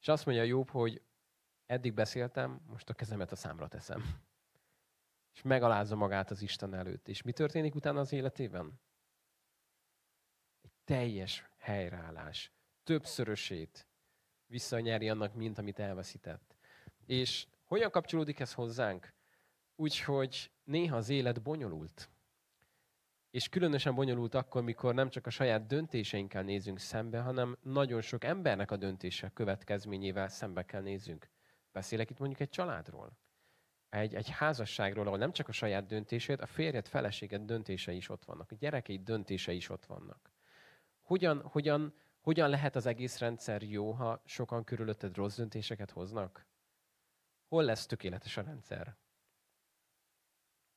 És azt mondja Jobb, hogy eddig beszéltem, most a kezemet a számra teszem. És megalázza magát az Isten előtt. És mi történik utána az életében? Egy teljes helyreállás. Többszörösét visszanyeri annak, mint amit elveszített. És hogyan kapcsolódik ez hozzánk? Úgyhogy néha az élet bonyolult. És különösen bonyolult akkor, mikor nem csak a saját döntéseinkkel nézünk szembe, hanem nagyon sok embernek a döntése következményével szembe kell nézzünk. Beszélek itt mondjuk egy családról, egy, egy házasságról, ahol nem csak a saját döntését, a férjed, feleséged döntései is ott vannak, a gyerekeid döntései is ott vannak. Hogyan, hogyan, hogyan lehet az egész rendszer jó, ha sokan körülötted rossz döntéseket hoznak? Hol lesz tökéletes a rendszer?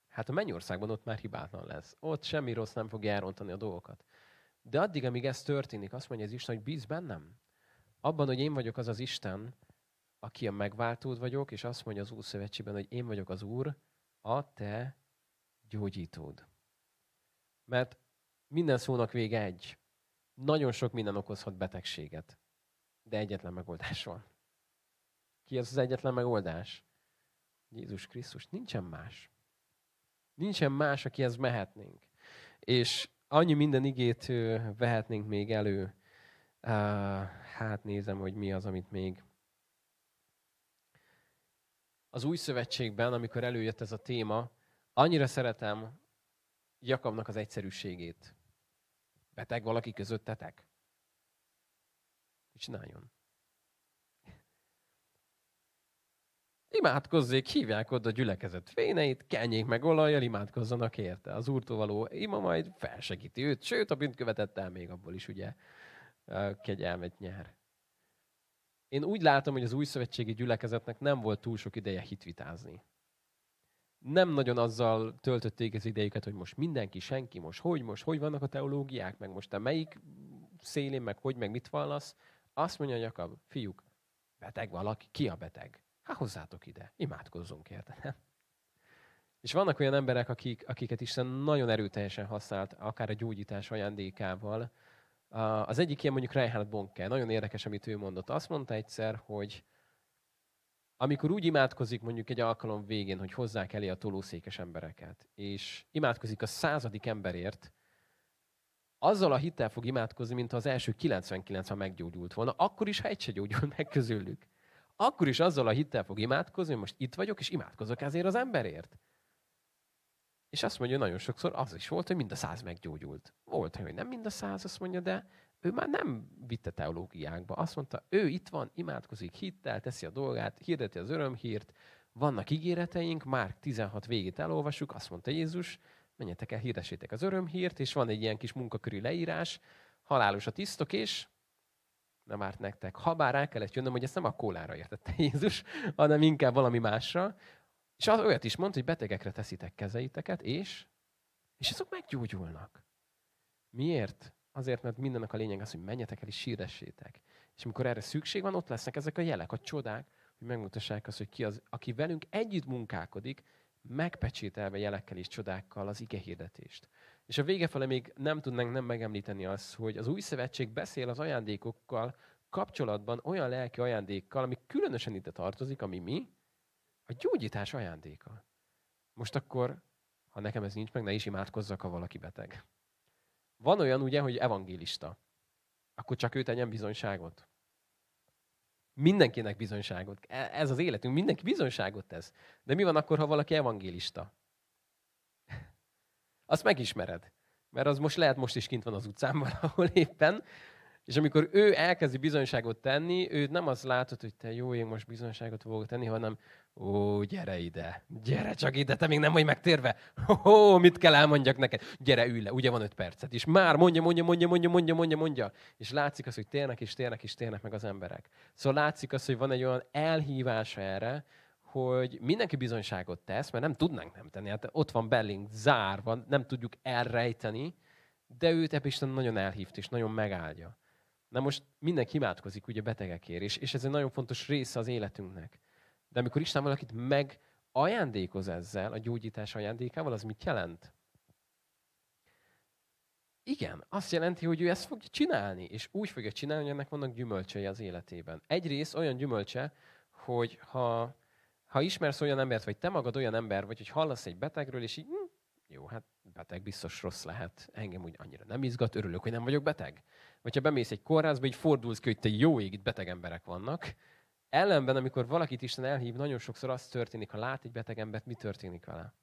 Hát a mennyországban ott már hibátlan lesz. Ott semmi rossz nem fog elrontani a dolgokat. De addig, amíg ez történik, azt mondja az Isten, hogy bíz bennem. Abban, hogy én vagyok az az Isten, aki a megváltód vagyok, és azt mondja az Úr Szövetségben, hogy én vagyok az Úr, a te gyógyítód. Mert minden szónak vége egy. Nagyon sok minden okozhat betegséget, de egyetlen megoldás van. Ki az az egyetlen megoldás? Jézus Krisztus. Nincsen más. Nincsen más, akihez mehetnénk. És annyi minden igét vehetnénk még elő. Hát nézem, hogy mi az, amit még. Az új szövetségben, amikor előjött ez a téma, annyira szeretem Jakabnak az egyszerűségét. Beteg valaki közöttetek? Csináljon? Imádkozzék, hívják oda a gyülekezet féneit, kenjék meg olajjal, imádkozzanak érte. Az úrtól való ima majd felsegíti őt, sőt, a bűnt követett el még abból is ugye kegyelmet nyer. Én úgy látom, hogy az új szövetségi gyülekezetnek nem volt túl sok ideje hitvitázni. Nem nagyon azzal töltötték az idejüket, hogy most mindenki, senki, most hogy, most hogy vannak a teológiák, meg most te melyik szélén, meg hogy, meg mit vallasz. Azt mondja Jakab, fiúk, beteg valaki, ki a beteg? Hát hozzátok ide, imádkozzunk érte? És vannak olyan emberek, akik, akiket Isten nagyon erőteljesen használt, akár a gyógyítás ajándékával. Az egyik ilyen mondjuk Reinhard Bonke, nagyon érdekes, amit ő mondott. Azt mondta egyszer, hogy amikor úgy imádkozik mondjuk egy alkalom végén, hogy hozzák elé a tolószékes embereket, és imádkozik a századik emberért, azzal a hittel fog imádkozni, mint az első 99 ha meggyógyult volna, akkor is, ha egy se gyógyult meg közülük akkor is azzal a hittel fog imádkozni, hogy most itt vagyok, és imádkozok ezért az emberért. És azt mondja, nagyon sokszor az is volt, hogy mind a száz meggyógyult. Volt, hogy nem mind a száz, azt mondja, de ő már nem vitte teológiákba. Azt mondta, ő itt van, imádkozik hittel, teszi a dolgát, hirdeti az örömhírt, vannak ígéreteink, már 16 végét elolvasjuk, azt mondta Jézus, menjetek el, hirdessétek az örömhírt, és van egy ilyen kis munkakörű leírás, halálos a tisztok, és nem árt nektek. Habár rá kellett jönnöm, hogy ezt nem a kólára értette <laughs> Jézus, hanem inkább valami másra. És az olyat is mondta, hogy betegekre teszitek kezeiteket, és, és azok meggyógyulnak. Miért? Azért, mert mindennek a lényeg az, hogy menjetek el és síressétek. És amikor erre szükség van, ott lesznek ezek a jelek, a csodák, hogy megmutassák azt, hogy ki az, aki velünk együtt munkálkodik, megpecsételve jelekkel és csodákkal az ige hirdetést. És a vége fele még nem tudnánk nem megemlíteni azt, hogy az új szövetség beszél az ajándékokkal kapcsolatban olyan lelki ajándékkal, ami különösen ide tartozik, ami mi? A gyógyítás ajándéka. Most akkor, ha nekem ez nincs meg, ne is imádkozzak, ha valaki beteg. Van olyan ugye, hogy evangélista. Akkor csak ő tegyen bizonyságot. Mindenkinek bizonyságot. E, ez az életünk, mindenki bizonyságot tesz. De mi van akkor, ha valaki evangélista? <laughs> Azt megismered. Mert az most lehet most is kint van az utcán <laughs> valahol éppen, és amikor ő elkezdi bizonyságot tenni, ő nem azt látod, hogy te jó, én most bizonyságot fogok tenni, hanem ó, gyere ide, gyere csak ide, te még nem vagy megtérve. Ó, mit kell elmondjak neked? Gyere, ülj le, ugye van öt percet. És már mondja, mondja, mondja, mondja, mondja, mondja, mondja. És látszik az, hogy térnek és térnek és térnek meg az emberek. Szóval látszik az, hogy van egy olyan elhívása erre, hogy mindenki bizonyságot tesz, mert nem tudnánk nem tenni. Hát ott van belünk zárva, nem tudjuk elrejteni, de őt ebben Isten nagyon elhívt és nagyon megáldja. Na most mindenki imádkozik ugye betegekért, és, és ez egy nagyon fontos része az életünknek. De amikor Isten valakit meg ajándékoz ezzel, a gyógyítás ajándékával, az mit jelent? Igen, azt jelenti, hogy ő ezt fogja csinálni, és úgy fogja csinálni, hogy ennek vannak gyümölcsei az életében. Egyrészt olyan gyümölcse, hogy ha, ha ismersz olyan embert, vagy te magad olyan ember vagy, hogy hallasz egy betegről, és így, hm, jó, hát beteg biztos rossz lehet, engem úgy annyira nem izgat, örülök, hogy nem vagyok beteg. Vagy ha bemész egy kórházba, így fordulsz ki, hogy te jó ég, itt beteg emberek vannak. Ellenben, amikor valakit Isten elhív, nagyon sokszor az történik, ha lát egy beteg embert, mi történik vele?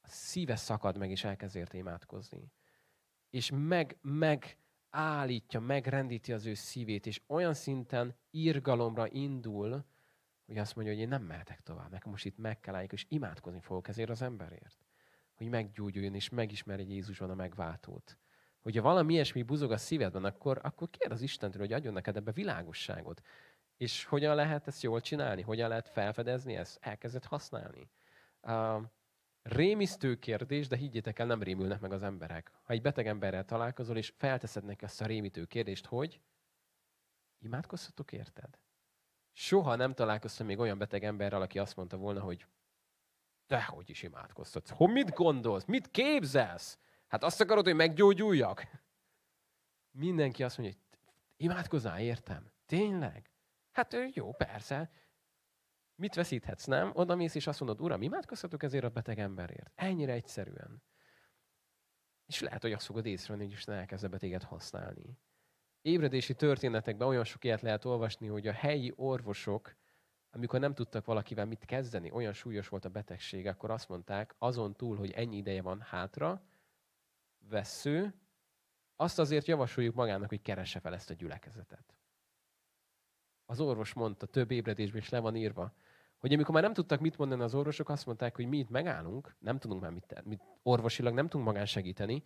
A szíve szakad meg, és elkezd érte imádkozni és meg, meg állítja, megrendíti az ő szívét, és olyan szinten írgalomra indul, hogy azt mondja, hogy én nem mehetek tovább, nekem most itt meg kell álljak, és imádkozni fogok ezért az emberért. Hogy meggyógyuljon, és megismerje Jézusban a megváltót. Hogyha valami ilyesmi buzog a szívedben, akkor, akkor kérd az Istentől, hogy adjon neked ebbe világosságot. És hogyan lehet ezt jól csinálni? Hogyan lehet felfedezni ezt? Elkezdett használni. Uh, Rémisztő kérdés, de higgyétek el, nem rémülnek meg az emberek. Ha egy beteg emberrel találkozol, és felteszed neki azt a rémítő kérdést, hogy imádkozhatok érted? Soha nem találkoztam még olyan beteg emberrel, aki azt mondta volna, hogy te hogy is imádkoztatsz? Hogy mit gondolsz? Mit képzelsz? Hát azt akarod, hogy meggyógyuljak? Mindenki azt mondja, hogy imádkozzál, értem. Tényleg? Hát jó, persze. Mit veszíthetsz, nem? Oda mész és azt mondod, Uram, imádkozhatok ezért a beteg emberért. Ennyire egyszerűen. És lehet, hogy azt fogod észrevenni, hogy Isten elkezd a betéget használni. Ébredési történetekben olyan sok ilyet lehet olvasni, hogy a helyi orvosok, amikor nem tudtak valakivel mit kezdeni, olyan súlyos volt a betegség, akkor azt mondták, azon túl, hogy ennyi ideje van hátra, vesző, azt azért javasoljuk magának, hogy keresse fel ezt a gyülekezetet. Az orvos mondta, több ébredésben is le van írva, hogy amikor már nem tudtak mit mondani az orvosok, azt mondták, hogy mi itt megállunk, nem tudunk már mit, mit orvosilag nem tudunk magán segíteni,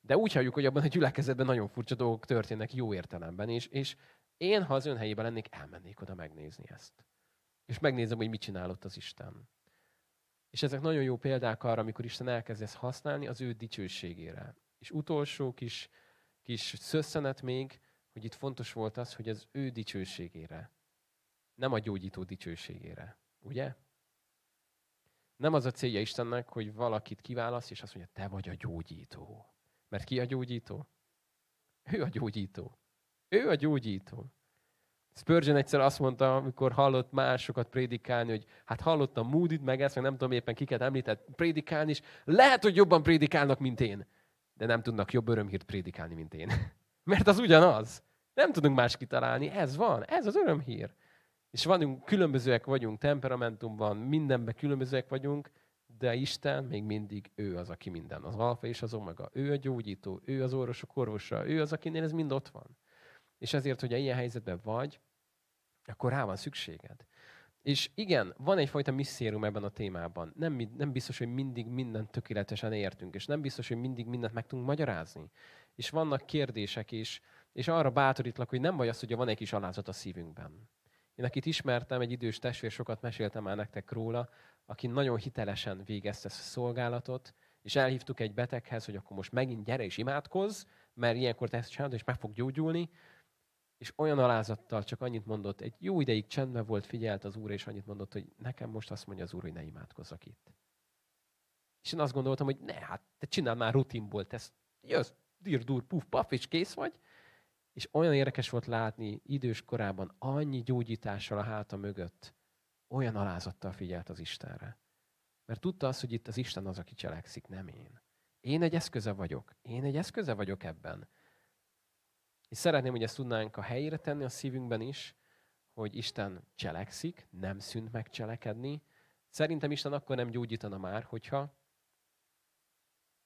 de úgy halljuk, hogy abban a gyülekezetben nagyon furcsa dolgok történnek jó értelemben, és, és én, ha az ön helyében lennék, elmennék oda megnézni ezt. És megnézem, hogy mit csinálott az Isten. És ezek nagyon jó példák arra, amikor Isten elkezd ezt használni az ő dicsőségére. És utolsó kis, kis szösszenet még, hogy itt fontos volt az, hogy az ő dicsőségére nem a gyógyító dicsőségére. Ugye? Nem az a célja Istennek, hogy valakit kiválaszt, és azt mondja, te vagy a gyógyító. Mert ki a gyógyító? Ő a gyógyító. Ő a gyógyító. Spurgeon egyszer azt mondta, amikor hallott másokat prédikálni, hogy hát hallottam Moody-t, meg ezt, meg nem tudom éppen kiket említett prédikálni, és lehet, hogy jobban prédikálnak, mint én, de nem tudnak jobb örömhírt prédikálni, mint én. Mert az ugyanaz. Nem tudunk más kitalálni. Ez van. Ez az örömhír. És vagyunk, különbözőek vagyunk temperamentumban, mindenben különbözőek vagyunk, de Isten még mindig ő az, aki minden. Az alfa és az omega. Ő a gyógyító, ő az orvosok orvosa, ő az, akinél ez mind ott van. És ezért, hogy ilyen helyzetben vagy, akkor rá van szükséged. És igen, van egyfajta misszérium ebben a témában. Nem, nem biztos, hogy mindig mindent tökéletesen értünk, és nem biztos, hogy mindig mindent meg tudunk magyarázni. És vannak kérdések is, és arra bátorítlak, hogy nem baj az, hogy van egy kis alázat a szívünkben. Én akit ismertem, egy idős testvér, sokat meséltem már nektek róla, aki nagyon hitelesen végezte ezt a szolgálatot, és elhívtuk egy beteghez, hogy akkor most megint gyere és imádkozz, mert ilyenkor te ezt csinálod, és meg fog gyógyulni. És olyan alázattal csak annyit mondott, egy jó ideig csendben volt, figyelt az Úr, és annyit mondott, hogy nekem most azt mondja az Úr, hogy ne imádkozzak itt. És én azt gondoltam, hogy ne, hát te csinál már rutinból, te jössz, dir, dur, puf, paf, és kész vagy. És olyan érdekes volt látni idős korában annyi gyógyítással a háta mögött, olyan alázattal figyelt az Istenre. Mert tudta azt, hogy itt az Isten az, aki cselekszik, nem én. Én egy eszköze vagyok. Én egy eszköze vagyok ebben. És szeretném, hogy ezt tudnánk a helyére tenni a szívünkben is, hogy Isten cselekszik, nem szűnt meg cselekedni. Szerintem Isten akkor nem gyógyítana már, hogyha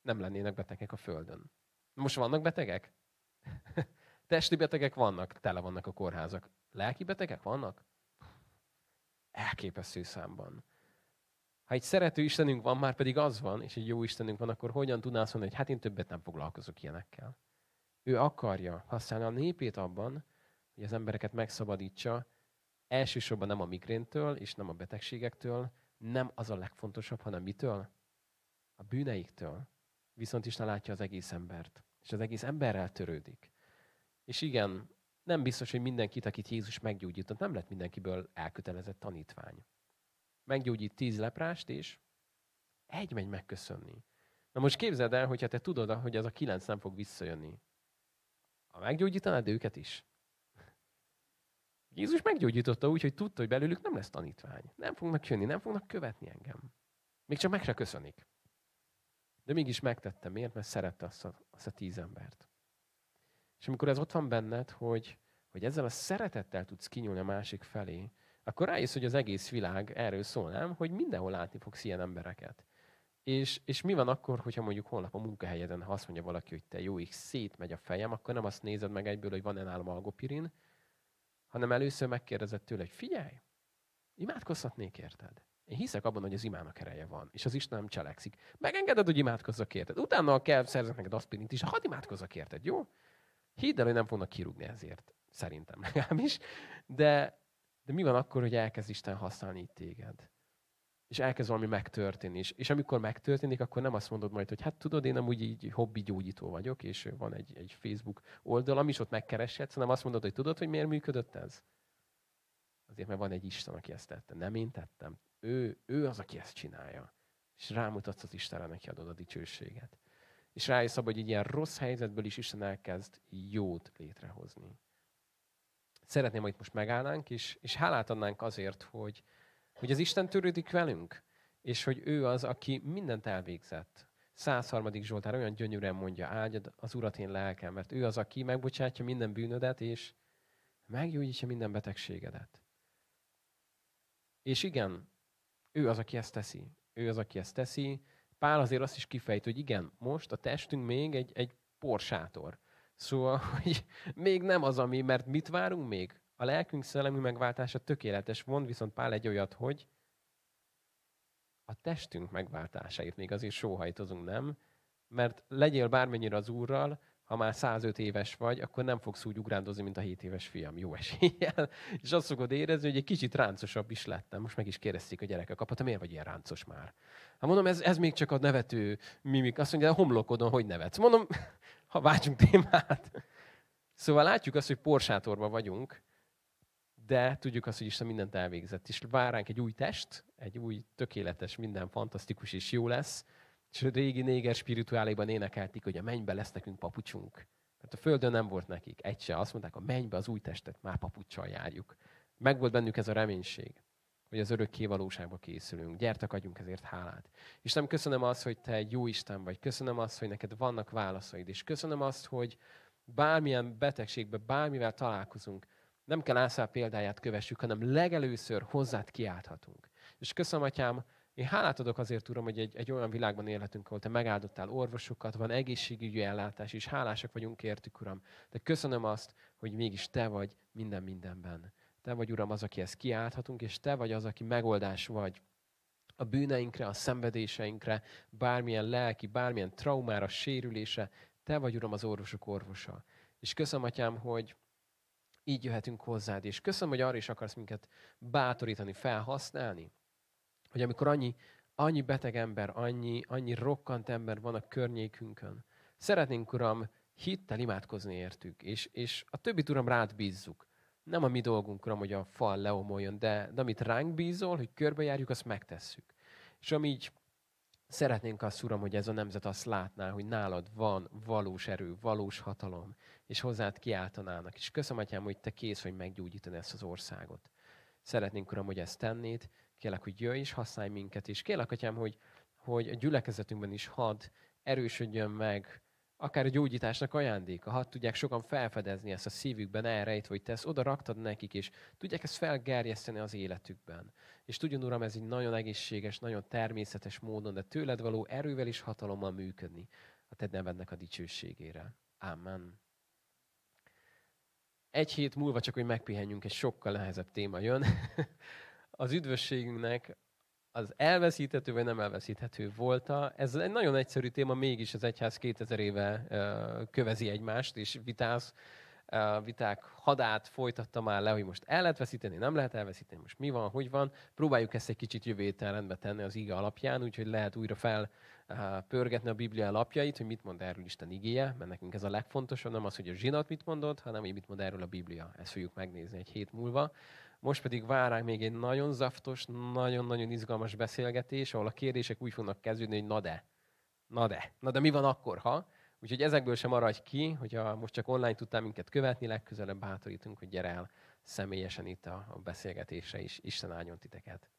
nem lennének betegek a Földön. Most vannak betegek? <laughs> Testi betegek vannak, tele vannak a kórházak. Lelki betegek vannak? Elképesztő számban. Ha egy szerető Istenünk van, már pedig az van, és egy jó Istenünk van, akkor hogyan tudnál azt mondani, hogy hát én többet nem foglalkozok ilyenekkel. Ő akarja használni a népét abban, hogy az embereket megszabadítsa, elsősorban nem a migréntől és nem a betegségektől, nem az a legfontosabb, hanem mitől? A bűneiktől. Viszont Isten látja az egész embert, és az egész emberrel törődik. És igen, nem biztos, hogy mindenkit, akit Jézus meggyógyított, nem lett mindenkiből elkötelezett tanítvány. meggyógyít tíz leprást, és egy megy megköszönni. Na most képzeld el, hogyha te tudod, hogy az a kilenc nem fog visszajönni. Ha meggyógyítanád őket is. Jézus meggyógyította úgy, hogy tudta, hogy belőlük nem lesz tanítvány. Nem fognak jönni, nem fognak követni engem. Még csak meg se köszönik. De mégis megtette. Miért? Mert szerette azt a, azt a tíz embert. És amikor ez ott van benned, hogy, hogy ezzel a szeretettel tudsz kinyúlni a másik felé, akkor rájössz, hogy az egész világ erről szól, nem? Hogy mindenhol látni fogsz ilyen embereket. És, és mi van akkor, hogyha mondjuk holnap a munkahelyeden, ha azt mondja valaki, hogy te jó ég, szétmegy a fejem, akkor nem azt nézed meg egyből, hogy van-e nálam algopirin, hanem először megkérdezed tőle, hogy figyelj, imádkozhatnék érted? Én hiszek abban, hogy az imának ereje van, és az Isten nem cselekszik. Megengeded, hogy imádkozzak érted. Utána kell szerzek neked aspirint is, hadd imádkozzak érted, jó? Hidd el, hogy nem fognak kirúgni ezért. Szerintem legalábbis. De, de mi van akkor, hogy elkezd Isten használni itt téged? És elkezd valami megtörténni. És, és amikor megtörténik, akkor nem azt mondod majd, hogy hát tudod, én amúgy így hobbi gyógyító vagyok, és van egy, egy Facebook oldalam is, ott megkereshetsz, hanem azt mondod, hogy tudod, hogy miért működött ez? Azért, mert van egy Isten, aki ezt tette. Nem én tettem. Ő, ő az, aki ezt csinálja. És rámutatsz az Istenre, neki adod a dicsőséget. És rájössz abba, hogy egy ilyen rossz helyzetből is Isten elkezd jót létrehozni. Szeretném, hogy most megállnánk, és, és hálát adnánk azért, hogy, hogy az Isten törődik velünk, és hogy ő az, aki mindent elvégzett. 103. Zsoltár olyan gyönyörűen mondja, áldjad az Urat én lelkem, mert ő az, aki megbocsátja minden bűnödet, és meggyógyítja minden betegségedet. És igen, ő az, aki ezt teszi. Ő az, aki ezt teszi. Pál azért azt is kifejt, hogy igen, most a testünk még egy, egy porsátor. Szóval, <laughs> hogy még nem az, ami, mert mit várunk még? A lelkünk szellemi megváltása tökéletes. Mond viszont Pál egy olyat, hogy a testünk megváltásáért még azért sóhajtozunk, nem? Mert legyél bármennyire az Úrral, ha már 105 éves vagy, akkor nem fogsz úgy ugrándozni, mint a 7 éves fiam. Jó eséllyel. <laughs> És azt fogod érezni, hogy egy kicsit ráncosabb is lettem. Most meg is kérdezték a gyerekek, apa, te miért vagy ilyen ráncos már? Hát mondom, ez, ez még csak a nevető mimik. Azt mondja, a homlokodon hogy nevetsz? Mondom, ha váltsunk témát. Szóval látjuk azt, hogy porsátorban vagyunk, de tudjuk azt, hogy Isten mindent elvégzett. És vár ránk egy új test, egy új, tökéletes, minden fantasztikus és jó lesz. És régi néger spirituáléban énekelték, hogy a mennybe lesz nekünk papucsunk. Mert a földön nem volt nekik egy se. Azt mondták, a mennybe az új testet már papucsal járjuk. Megvolt bennük ez a reménység, hogy az örökké valóságba készülünk. Gyertek, adjunk ezért hálát. És nem köszönöm azt, hogy te egy jó Isten vagy. Köszönöm azt, hogy neked vannak válaszaid. És köszönöm azt, hogy bármilyen betegségbe, bármivel találkozunk, nem kell Ászál példáját kövessük, hanem legelőször hozzád kiálthatunk. És köszönöm, Atyám, én hálát adok azért, Uram, hogy egy, egy olyan világban élhetünk, ahol Te megáldottál orvosokat, van egészségügyi ellátás, és hálásak vagyunk értük, Uram. De köszönöm azt, hogy mégis Te vagy minden mindenben. Te vagy, Uram, az, aki ezt kiálthatunk, és Te vagy az, aki megoldás vagy a bűneinkre, a szenvedéseinkre, bármilyen lelki, bármilyen traumára, sérülése. Te vagy, Uram, az orvosok orvosa. És köszönöm, Atyám, hogy így jöhetünk hozzád, és köszönöm, hogy arra is akarsz minket bátorítani, felhasználni, hogy amikor annyi, annyi beteg ember, annyi, annyi rokkant ember van a környékünkön, szeretnénk, Uram, hittel imádkozni értük, és, és a többi Uram, rád bízzuk. Nem a mi dolgunk, Uram, hogy a fal leomoljon, de, de amit ránk bízol, hogy körbejárjuk, azt megtesszük. És amígy szeretnénk azt, Uram, hogy ez a nemzet azt látná, hogy nálad van valós erő, valós hatalom, és hozzád kiáltanának. És köszönöm, Atyám, hogy Te kész vagy meggyógyítani ezt az országot. Szeretnénk, Uram, hogy ezt tennéd, Kélek, hogy jöjj és használj minket, és kélek, Atyám, hogy, hogy a gyülekezetünkben is had erősödjön meg, akár a gyógyításnak ajándéka, hadd tudják sokan felfedezni ezt a szívükben elrejt, hogy te ezt oda raktad nekik, és tudják ezt felgerjeszteni az életükben. És tudjon, Uram, ez egy nagyon egészséges, nagyon természetes módon, de tőled való erővel és hatalommal működni a te nevednek a dicsőségére. Amen. Egy hét múlva csak, hogy megpihenjünk, egy sokkal nehezebb téma jön. <laughs> az üdvösségünknek az elveszíthető vagy nem elveszíthető volta. Ez egy nagyon egyszerű téma, mégis az egyház 2000 éve kövezi egymást, és vitáz, viták hadát folytatta már le, hogy most el lehet veszíteni, nem lehet elveszíteni, most mi van, hogy van. Próbáljuk ezt egy kicsit jövő héten rendbe tenni az ige alapján, úgyhogy lehet újra fel pörgetni a Biblia alapjait, hogy mit mond erről Isten igéje, mert nekünk ez a legfontosabb, nem az, hogy a zsinat mit mondott, hanem hogy mit mond erről a Biblia. Ezt fogjuk megnézni egy hét múlva. Most pedig vár ránk még egy nagyon zaftos, nagyon-nagyon izgalmas beszélgetés, ahol a kérdések úgy fognak kezdődni, hogy na de, na de, na de mi van akkor, ha? Úgyhogy ezekből sem maradj ki, hogyha most csak online tudtál minket követni, legközelebb bátorítunk, hogy gyere el személyesen itt a beszélgetésre is. Isten áldjon titeket!